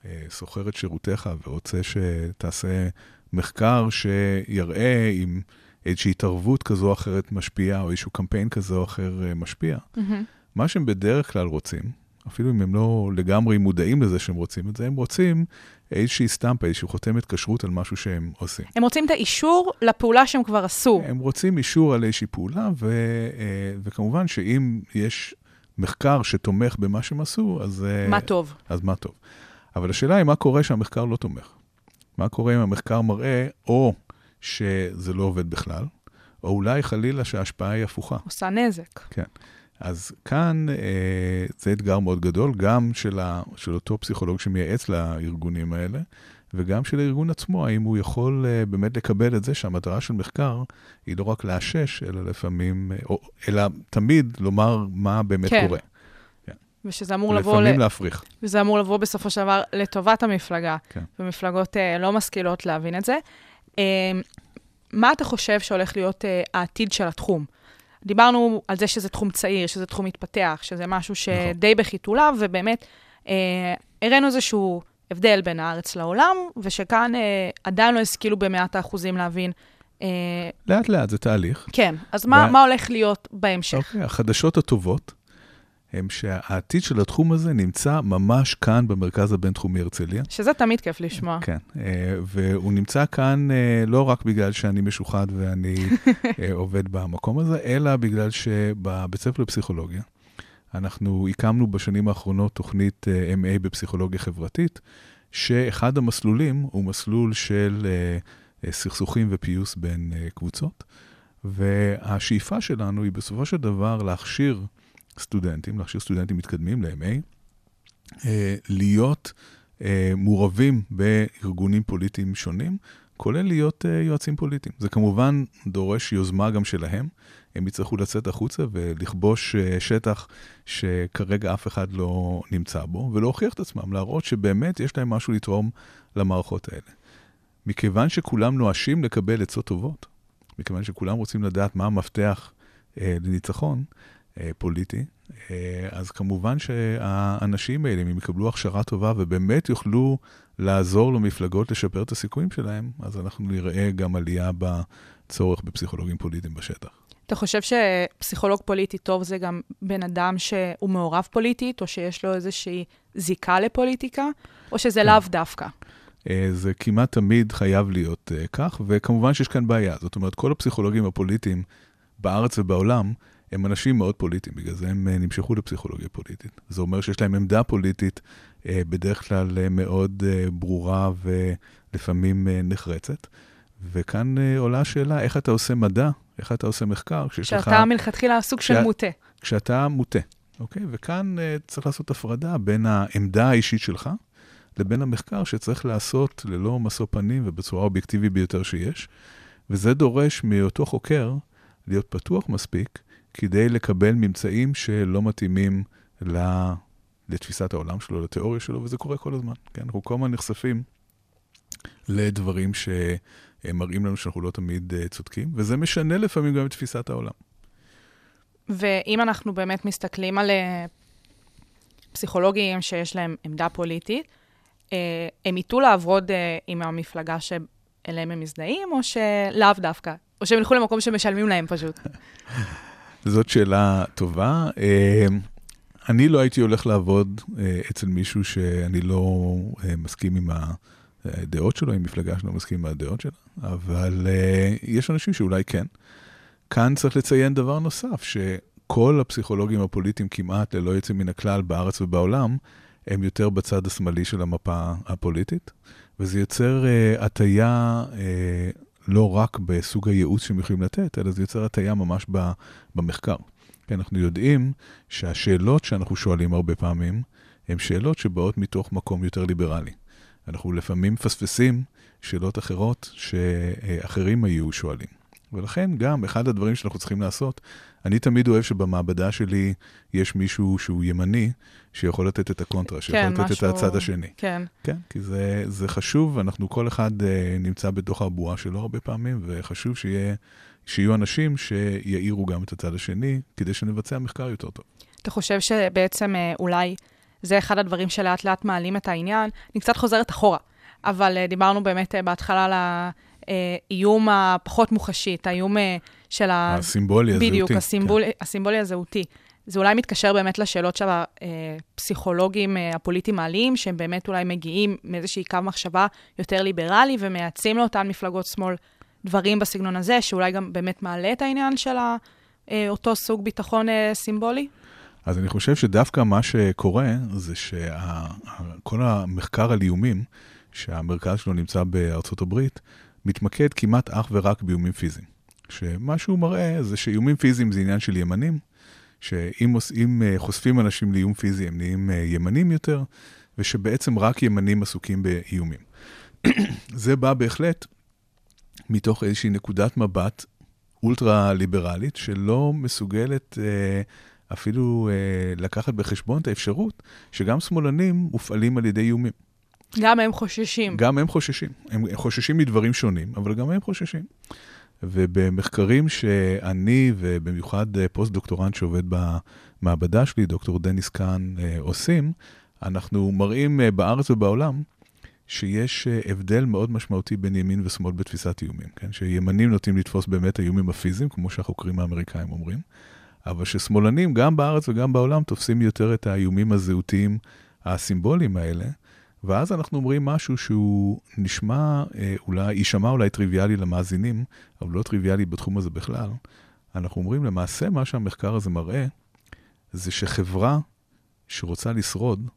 אה, שוכר את שירותיך ורוצה שתעשה מחקר שיראה אם איזושהי התערבות כזו או אחרת משפיעה, או איזשהו קמפיין כזה או אחר אה, משפיע, מהמם. מה שהם בדרך כלל רוצים, אפילו אם הם לא לגמרי מודעים לזה שהם רוצים את זה, הם רוצים איזושהי סטמפה, איזושהי חותמת כשרות על משהו שהם עושים. הם רוצים את האישור לפעולה שהם כבר עשו. הם רוצים אישור על איזושהי פעולה, ו, אה, וכמובן שאם יש מחקר שתומך במה שהם עשו, אז, אה, מה טוב. אז מה טוב. אבל השאלה היא מה קורה שהמחקר לא תומך. מה קורה אם המחקר מראה או שזה לא עובד בכלל, או אולי חלילה שההשפעה היא הפוכה. עושה נזק. אז כאן אה, זה אתגר מאוד גדול, גם של, ה, של אותו פסיכולוג שמייעץ לארגונים האלה, וגם של הארגון עצמו, האם הוא יכול אה, באמת לקבל את זה שהמטרה של מחקר היא לא רק לאשש, אלא לפעמים, אה, או, אלא תמיד לומר מה באמת כן. קורה. ושזה אמור לבוא, לפעמים ל... להפריך. וזה אמור לבוא בסופו של דבר לטובת המפלגה. כן. ומפלגות אה, לא משכילות להבין את זה. אה, מה אתה חושב שהולך להיות אה, העתיד של התחום? דיברנו על זה שזה תחום צעיר, שזה תחום מתפתח, שזה משהו שדי בחיתוליו, ובאמת אה, הראינו איזשהו הבדל בין הארץ לעולם, ושכאן אה, עדיין לא השכילו במאת האחוזים להבין. אה, לאט לאט זה תהליך. כן, אז מה, ו- מה הולך להיות בהמשך? אוקיי, החדשות הטובות הן שהעתיד של התחום הזה נמצא ממש כאן במרכז הבינתחומי הרצליה. שזה תמיד כיף לשמוע. כן, אה, והוא נמצא כאן אה, לא רק בגלל שאני משוחד ואני אה, עובד במקום הזה, אלא בגלל שבבית ספר לפסיכולוגיה, אנחנו הקמנו בשנים האחרונות תוכנית MA בפסיכולוגיה חברתית, שאחד המסלולים הוא מסלול של סכסוכים ופיוס בין קבוצות, והשאיפה שלנו היא בסופו של דבר להכשיר סטודנטים, להכשיר סטודנטים מתקדמים ל-MA, אה, להיות אה, מעורבים בארגונים פוליטיים שונים, כולל להיות אה, יועצים פוליטיים. זה כמובן דורש יוזמה גם שלהם. הם יצטרכו לצאת החוצה ולכבוש שטח שכרגע אף אחד לא נמצא בו, ולהוכיח את עצמם, להראות שבאמת יש להם משהו לתרום למערכות האלה. מכיוון שכולם נואשים לקבל עצות טובות, מכיוון שכולם רוצים לדעת מה המפתח אה, לניצחון פוליטי, אה, אז כמובן שהאנשים האלה, אם הם יקבלו הכשרה טובה ובאמת יוכלו לעזור למפלגות לשפר את הסיכויים שלהם, אז אנחנו נראה גם עלייה בצורך בפסיכולוגים פוליטיים בשטח. אתה חושב שפסיכולוג פוליטי טוב זה גם בן אדם שהוא מעורב פוליטית, או שיש לו איזושהי זיקה לפוליטיקה, או שזה כן. לאו דווקא? אה, זה כמעט תמיד חייב להיות אה, כך, וכמובן שיש כאן בעיה. זאת אומרת, כל הפסיכולוגים הפוליטיים בארץ ובעולם הם אנשים מאוד פוליטיים, בגלל זה הם אה, נמשכו לפסיכולוגיה פוליטית. זה אומר שיש להם עמדה פוליטית אה, בדרך כלל אה, מאוד ברורה ולפעמים נחרצת. וכאן עולה השאלה, איך אתה עושה מדע, איך אתה עושה מחקר, כשיש לך... שאתה מלכתחילה סוג של מוטה. כשאתה מוטה, אוקיי? וכאן צריך לעשות הפרדה בין העמדה האישית שלך לבין המחקר שצריך לעשות ללא משוא פנים ובצורה אובייקטיבית ביותר שיש. וזה דורש מאותו חוקר להיות פתוח מספיק כדי לקבל ממצאים שלא מתאימים. לתפיסת העולם שלו, לתיאוריה שלו, וזה קורה כל הזמן. כן? אנחנו כל הזמן נחשפים לדברים שמראים לנו שאנחנו לא תמיד uh, צודקים, וזה משנה לפעמים גם את תפיסת העולם. ואם אנחנו באמת מסתכלים על אה, פסיכולוגים שיש להם עמדה פוליטית, אה, הם ייטו לעבוד אה, עם המפלגה שאליהם הם מזדהים, או שלאו דווקא? או שהם ילכו למקום שמשלמים להם פשוט? זאת שאלה טובה. אה, אני לא הייתי הולך לעבוד אה, אצל מישהו שאני לא אה, מסכים עם הדעות שלו, עם מפלגה שלא מסכים עם הדעות שלה, אבל אה, יש אנשים שאולי כן. כאן צריך לציין דבר נוסף, שכל הפסיכולוגים הפוליטיים כמעט, ללא יוצא מן הכלל בארץ ובעולם, הם יותר בצד השמאלי של המפה הפוליטית, וזה יוצר הטיה uh, לא רק בסוג הייעוץ שהם יכולים לתת, אלא זה יוצר הטיה ממש במחקר. כי אנחנו יודעים שהשאלות שאנחנו שואלים הרבה פעמים, הן שאלות שבאות מתוך מקום יותר ליברלי. אנחנו לפעמים מפספסים שאלות אחרות שאחרים היו שואלים. ולכן גם אחד הדברים שאנחנו צריכים לעשות, אני תמיד אוהב שבמעבדה שלי יש מישהו שהוא ימני, שיכול לתת את הקונטרה, שיכול כן, לתת משהו... את הצד השני. כן. כן, כי זה, זה חשוב, אנחנו כל אחד uh, נמצא בתוך הבועה שלו הרבה פעמים, וחשוב שיהיה, שיהיו אנשים שיעירו גם את הצד השני, כדי שנבצע מחקר יותר טוב. אתה חושב שבעצם אה, אולי זה אחד הדברים שלאט לאט מעלים את העניין? אני קצת חוזרת אחורה, אבל אה, דיברנו באמת אה, בהתחלה על האיום הפחות מוחשי, את האיום אה, של ה... הסימבולי הזהותי. בדיוק, כן. הסימבול, הסימבולי הזהותי. זה אולי מתקשר באמת לשאלות של הפסיכולוגים אה, הפוליטיים מעלים, שהם באמת אולי מגיעים מאיזושהי קו מחשבה יותר ליברלי ומייעצים לאותן מפלגות שמאל דברים בסגנון הזה, שאולי גם באמת מעלה את העניין של אה, אותו סוג ביטחון אה, סימבולי? אז אני חושב שדווקא מה שקורה זה שכל המחקר על איומים, שהמרכז שלו נמצא בארצות הברית, מתמקד כמעט אך ורק באיומים פיזיים. שמה שהוא מראה זה שאיומים פיזיים זה עניין של ימנים, שאם אם, אה, חושפים אנשים לאיום פיזי הם נהיים אה, ימנים יותר, ושבעצם רק ימנים עסוקים באיומים. זה בא בהחלט מתוך איזושהי נקודת מבט אולטרה-ליברלית, שלא מסוגלת אה, אפילו אה, לקחת בחשבון את האפשרות שגם שמאלנים מופעלים על ידי איומים. גם הם חוששים. גם הם חוששים. הם חוששים מדברים שונים, אבל גם הם חוששים. ובמחקרים שאני, ובמיוחד אה, פוסט-דוקטורנט שעובד במעבדה שלי, דוקטור דניס קאן, אה, עושים, אנחנו מראים אה, בארץ ובעולם שיש הבדל מאוד משמעותי בין ימין ושמאל בתפיסת איומים, כן? שימנים נוטים לתפוס באמת האיומים הפיזיים, כמו שהחוקרים האמריקאים אומרים, אבל ששמאלנים, גם בארץ וגם בעולם, תופסים יותר את האיומים הזהותיים הסימבוליים האלה, ואז אנחנו אומרים משהו שהוא נשמע, אה, אולי, יישמע אולי טריוויאלי למאזינים, אבל לא טריוויאלי בתחום הזה בכלל. אנחנו אומרים, למעשה מה שהמחקר הזה מראה, זה שחברה שרוצה לשרוד,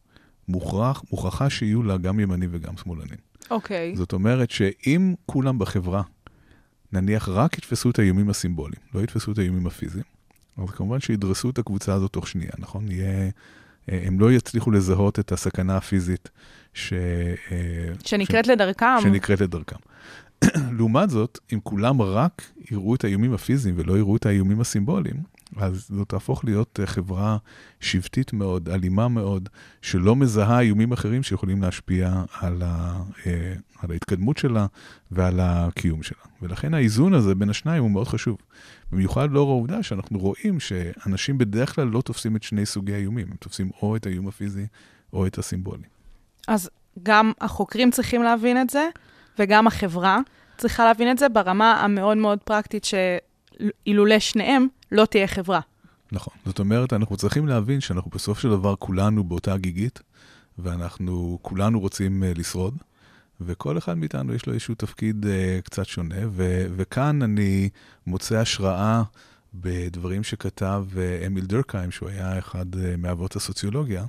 מוכרח, מוכרחה שיהיו לה גם ימנים וגם שמאלנים. אוקיי. זאת אומרת שאם כולם בחברה, נניח רק יתפסו את האיומים הסימבוליים, לא יתפסו את האיומים הפיזיים, אז כמובן שידרסו את הקבוצה הזאת תוך שנייה, נכון? יהיה, אה, הם לא יצליחו לזהות את הסכנה הפיזית ש... אה, שנקראת לדרכם. שנקראת לדרכם. לעומת זאת, אם כולם רק יראו את האיומים הפיזיים ולא יראו את האיומים הסימבוליים, אז זאת תהפוך להיות אה, חברה שבטית מאוד, אלימה מאוד, שלא מזהה איומים אחרים שיכולים להשפיע על, ה, אה, על ההתקדמות שלה ועל הקיום שלה. ולכן האיזון הזה בין השניים הוא מאוד חשוב. במיוחד לאור העובדה שאנחנו רואים שאנשים בדרך כלל לא תופסים את שני סוגי האיומים, הם תופסים או את האיום הפיזי או את הסימבולי. אז גם החוקרים צריכים להבין את זה, וגם החברה צריכה להבין את זה ברמה המאוד מאוד פרקטית, שאילולא שניהם, לא תהיה חברה. נכון. זאת אומרת, אנחנו צריכים להבין שאנחנו בסוף של דבר כולנו באותה גיגית, ואנחנו כולנו רוצים uh, לשרוד, וכל אחד מאיתנו יש לו איזשהו תפקיד uh, קצת שונה, ו- וכאן אני מוצא השראה בדברים שכתב uh, אמיל דרקהיים, שהוא היה אחד מאבות הסוציולוגיה.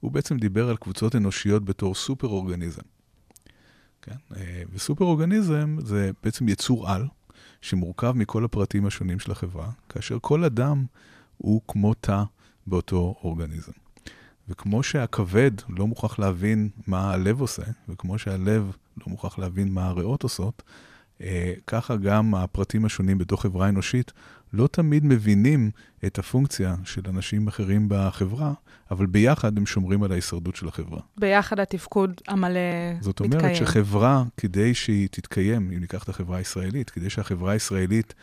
הוא בעצם דיבר על קבוצות אנושיות בתור סופר-אורגניזם. כן? Uh, וסופר-אורגניזם זה בעצם יצור על, שמורכב מכל הפרטים השונים של החברה, כאשר כל אדם הוא כמו תא באותו אורגניזם. וכמו שהכבד לא מוכרח להבין מה הלב עושה, וכמו שהלב לא מוכרח להבין מה הריאות עושות, אה, ככה גם הפרטים השונים בתוך חברה אנושית לא תמיד מבינים את הפונקציה של אנשים אחרים בחברה, אבל ביחד הם שומרים על ההישרדות של החברה. ביחד התפקוד המלא זאת מתקיים. אומרת שחברה, כדי שהיא תתקיים, אם ניקח את החברה הישראלית, כדי שהחברה הישראלית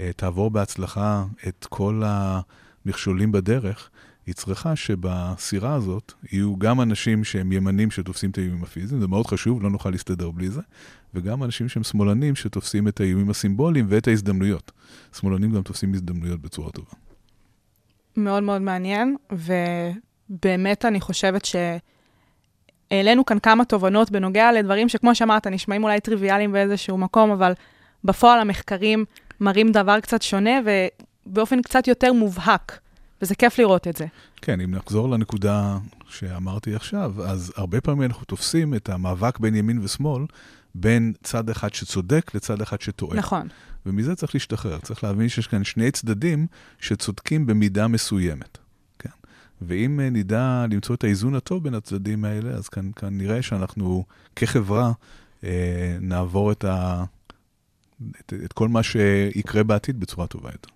אה, תעבור בהצלחה את כל המכשולים בדרך, היא צריכה שבסירה הזאת יהיו גם אנשים שהם ימנים שתופסים את האיומים הפיזיים, זה מאוד חשוב, לא נוכל להסתדר בלי זה, וגם אנשים שהם שמאלנים שתופסים את האיומים הסימבוליים ואת ההזדמנויות. שמאלנים גם תופסים הזדמנויות בצורה טובה. מאוד מאוד מעניין, באמת אני חושבת שהעלינו כאן כמה תובנות בנוגע לדברים שכמו שאמרת, נשמעים אולי טריוויאליים באיזשהו מקום, אבל בפועל המחקרים מראים דבר קצת שונה ובאופן קצת יותר מובהק, וזה כיף לראות את זה. כן, אם נחזור לנקודה שאמרתי עכשיו, אז הרבה פעמים אנחנו תופסים את המאבק בין ימין ושמאל, בין צד אחד שצודק לצד אחד שטועה. נכון. ומזה צריך להשתחרר. צריך להבין שיש כאן שני צדדים שצודקים במידה מסוימת. כן? ואם אה, נדע למצוא את האיזון הטוב בין הצדדים האלה, אז כאן, כאן נראה שאנחנו כחברה אה, נעבור את, ה, את, את כל מה שיקרה בעתיד בצורה טובה יותר.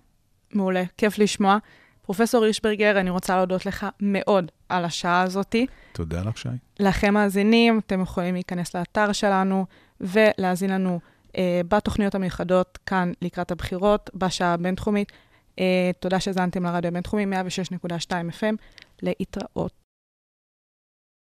מעולה, כיף לשמוע. פרופסור הירשברגר, אני רוצה להודות לך מאוד על השעה הזאתי. תודה לך, שי. לכם מאזינים, אתם יכולים להיכנס לאתר שלנו ולהאזין לנו אה, בתוכניות המיוחדות כאן לקראת הבחירות, בשעה הבינתחומית. אה, תודה שהאזנתם לרדיו הבינתחומי, 106.2 FM, להתראות.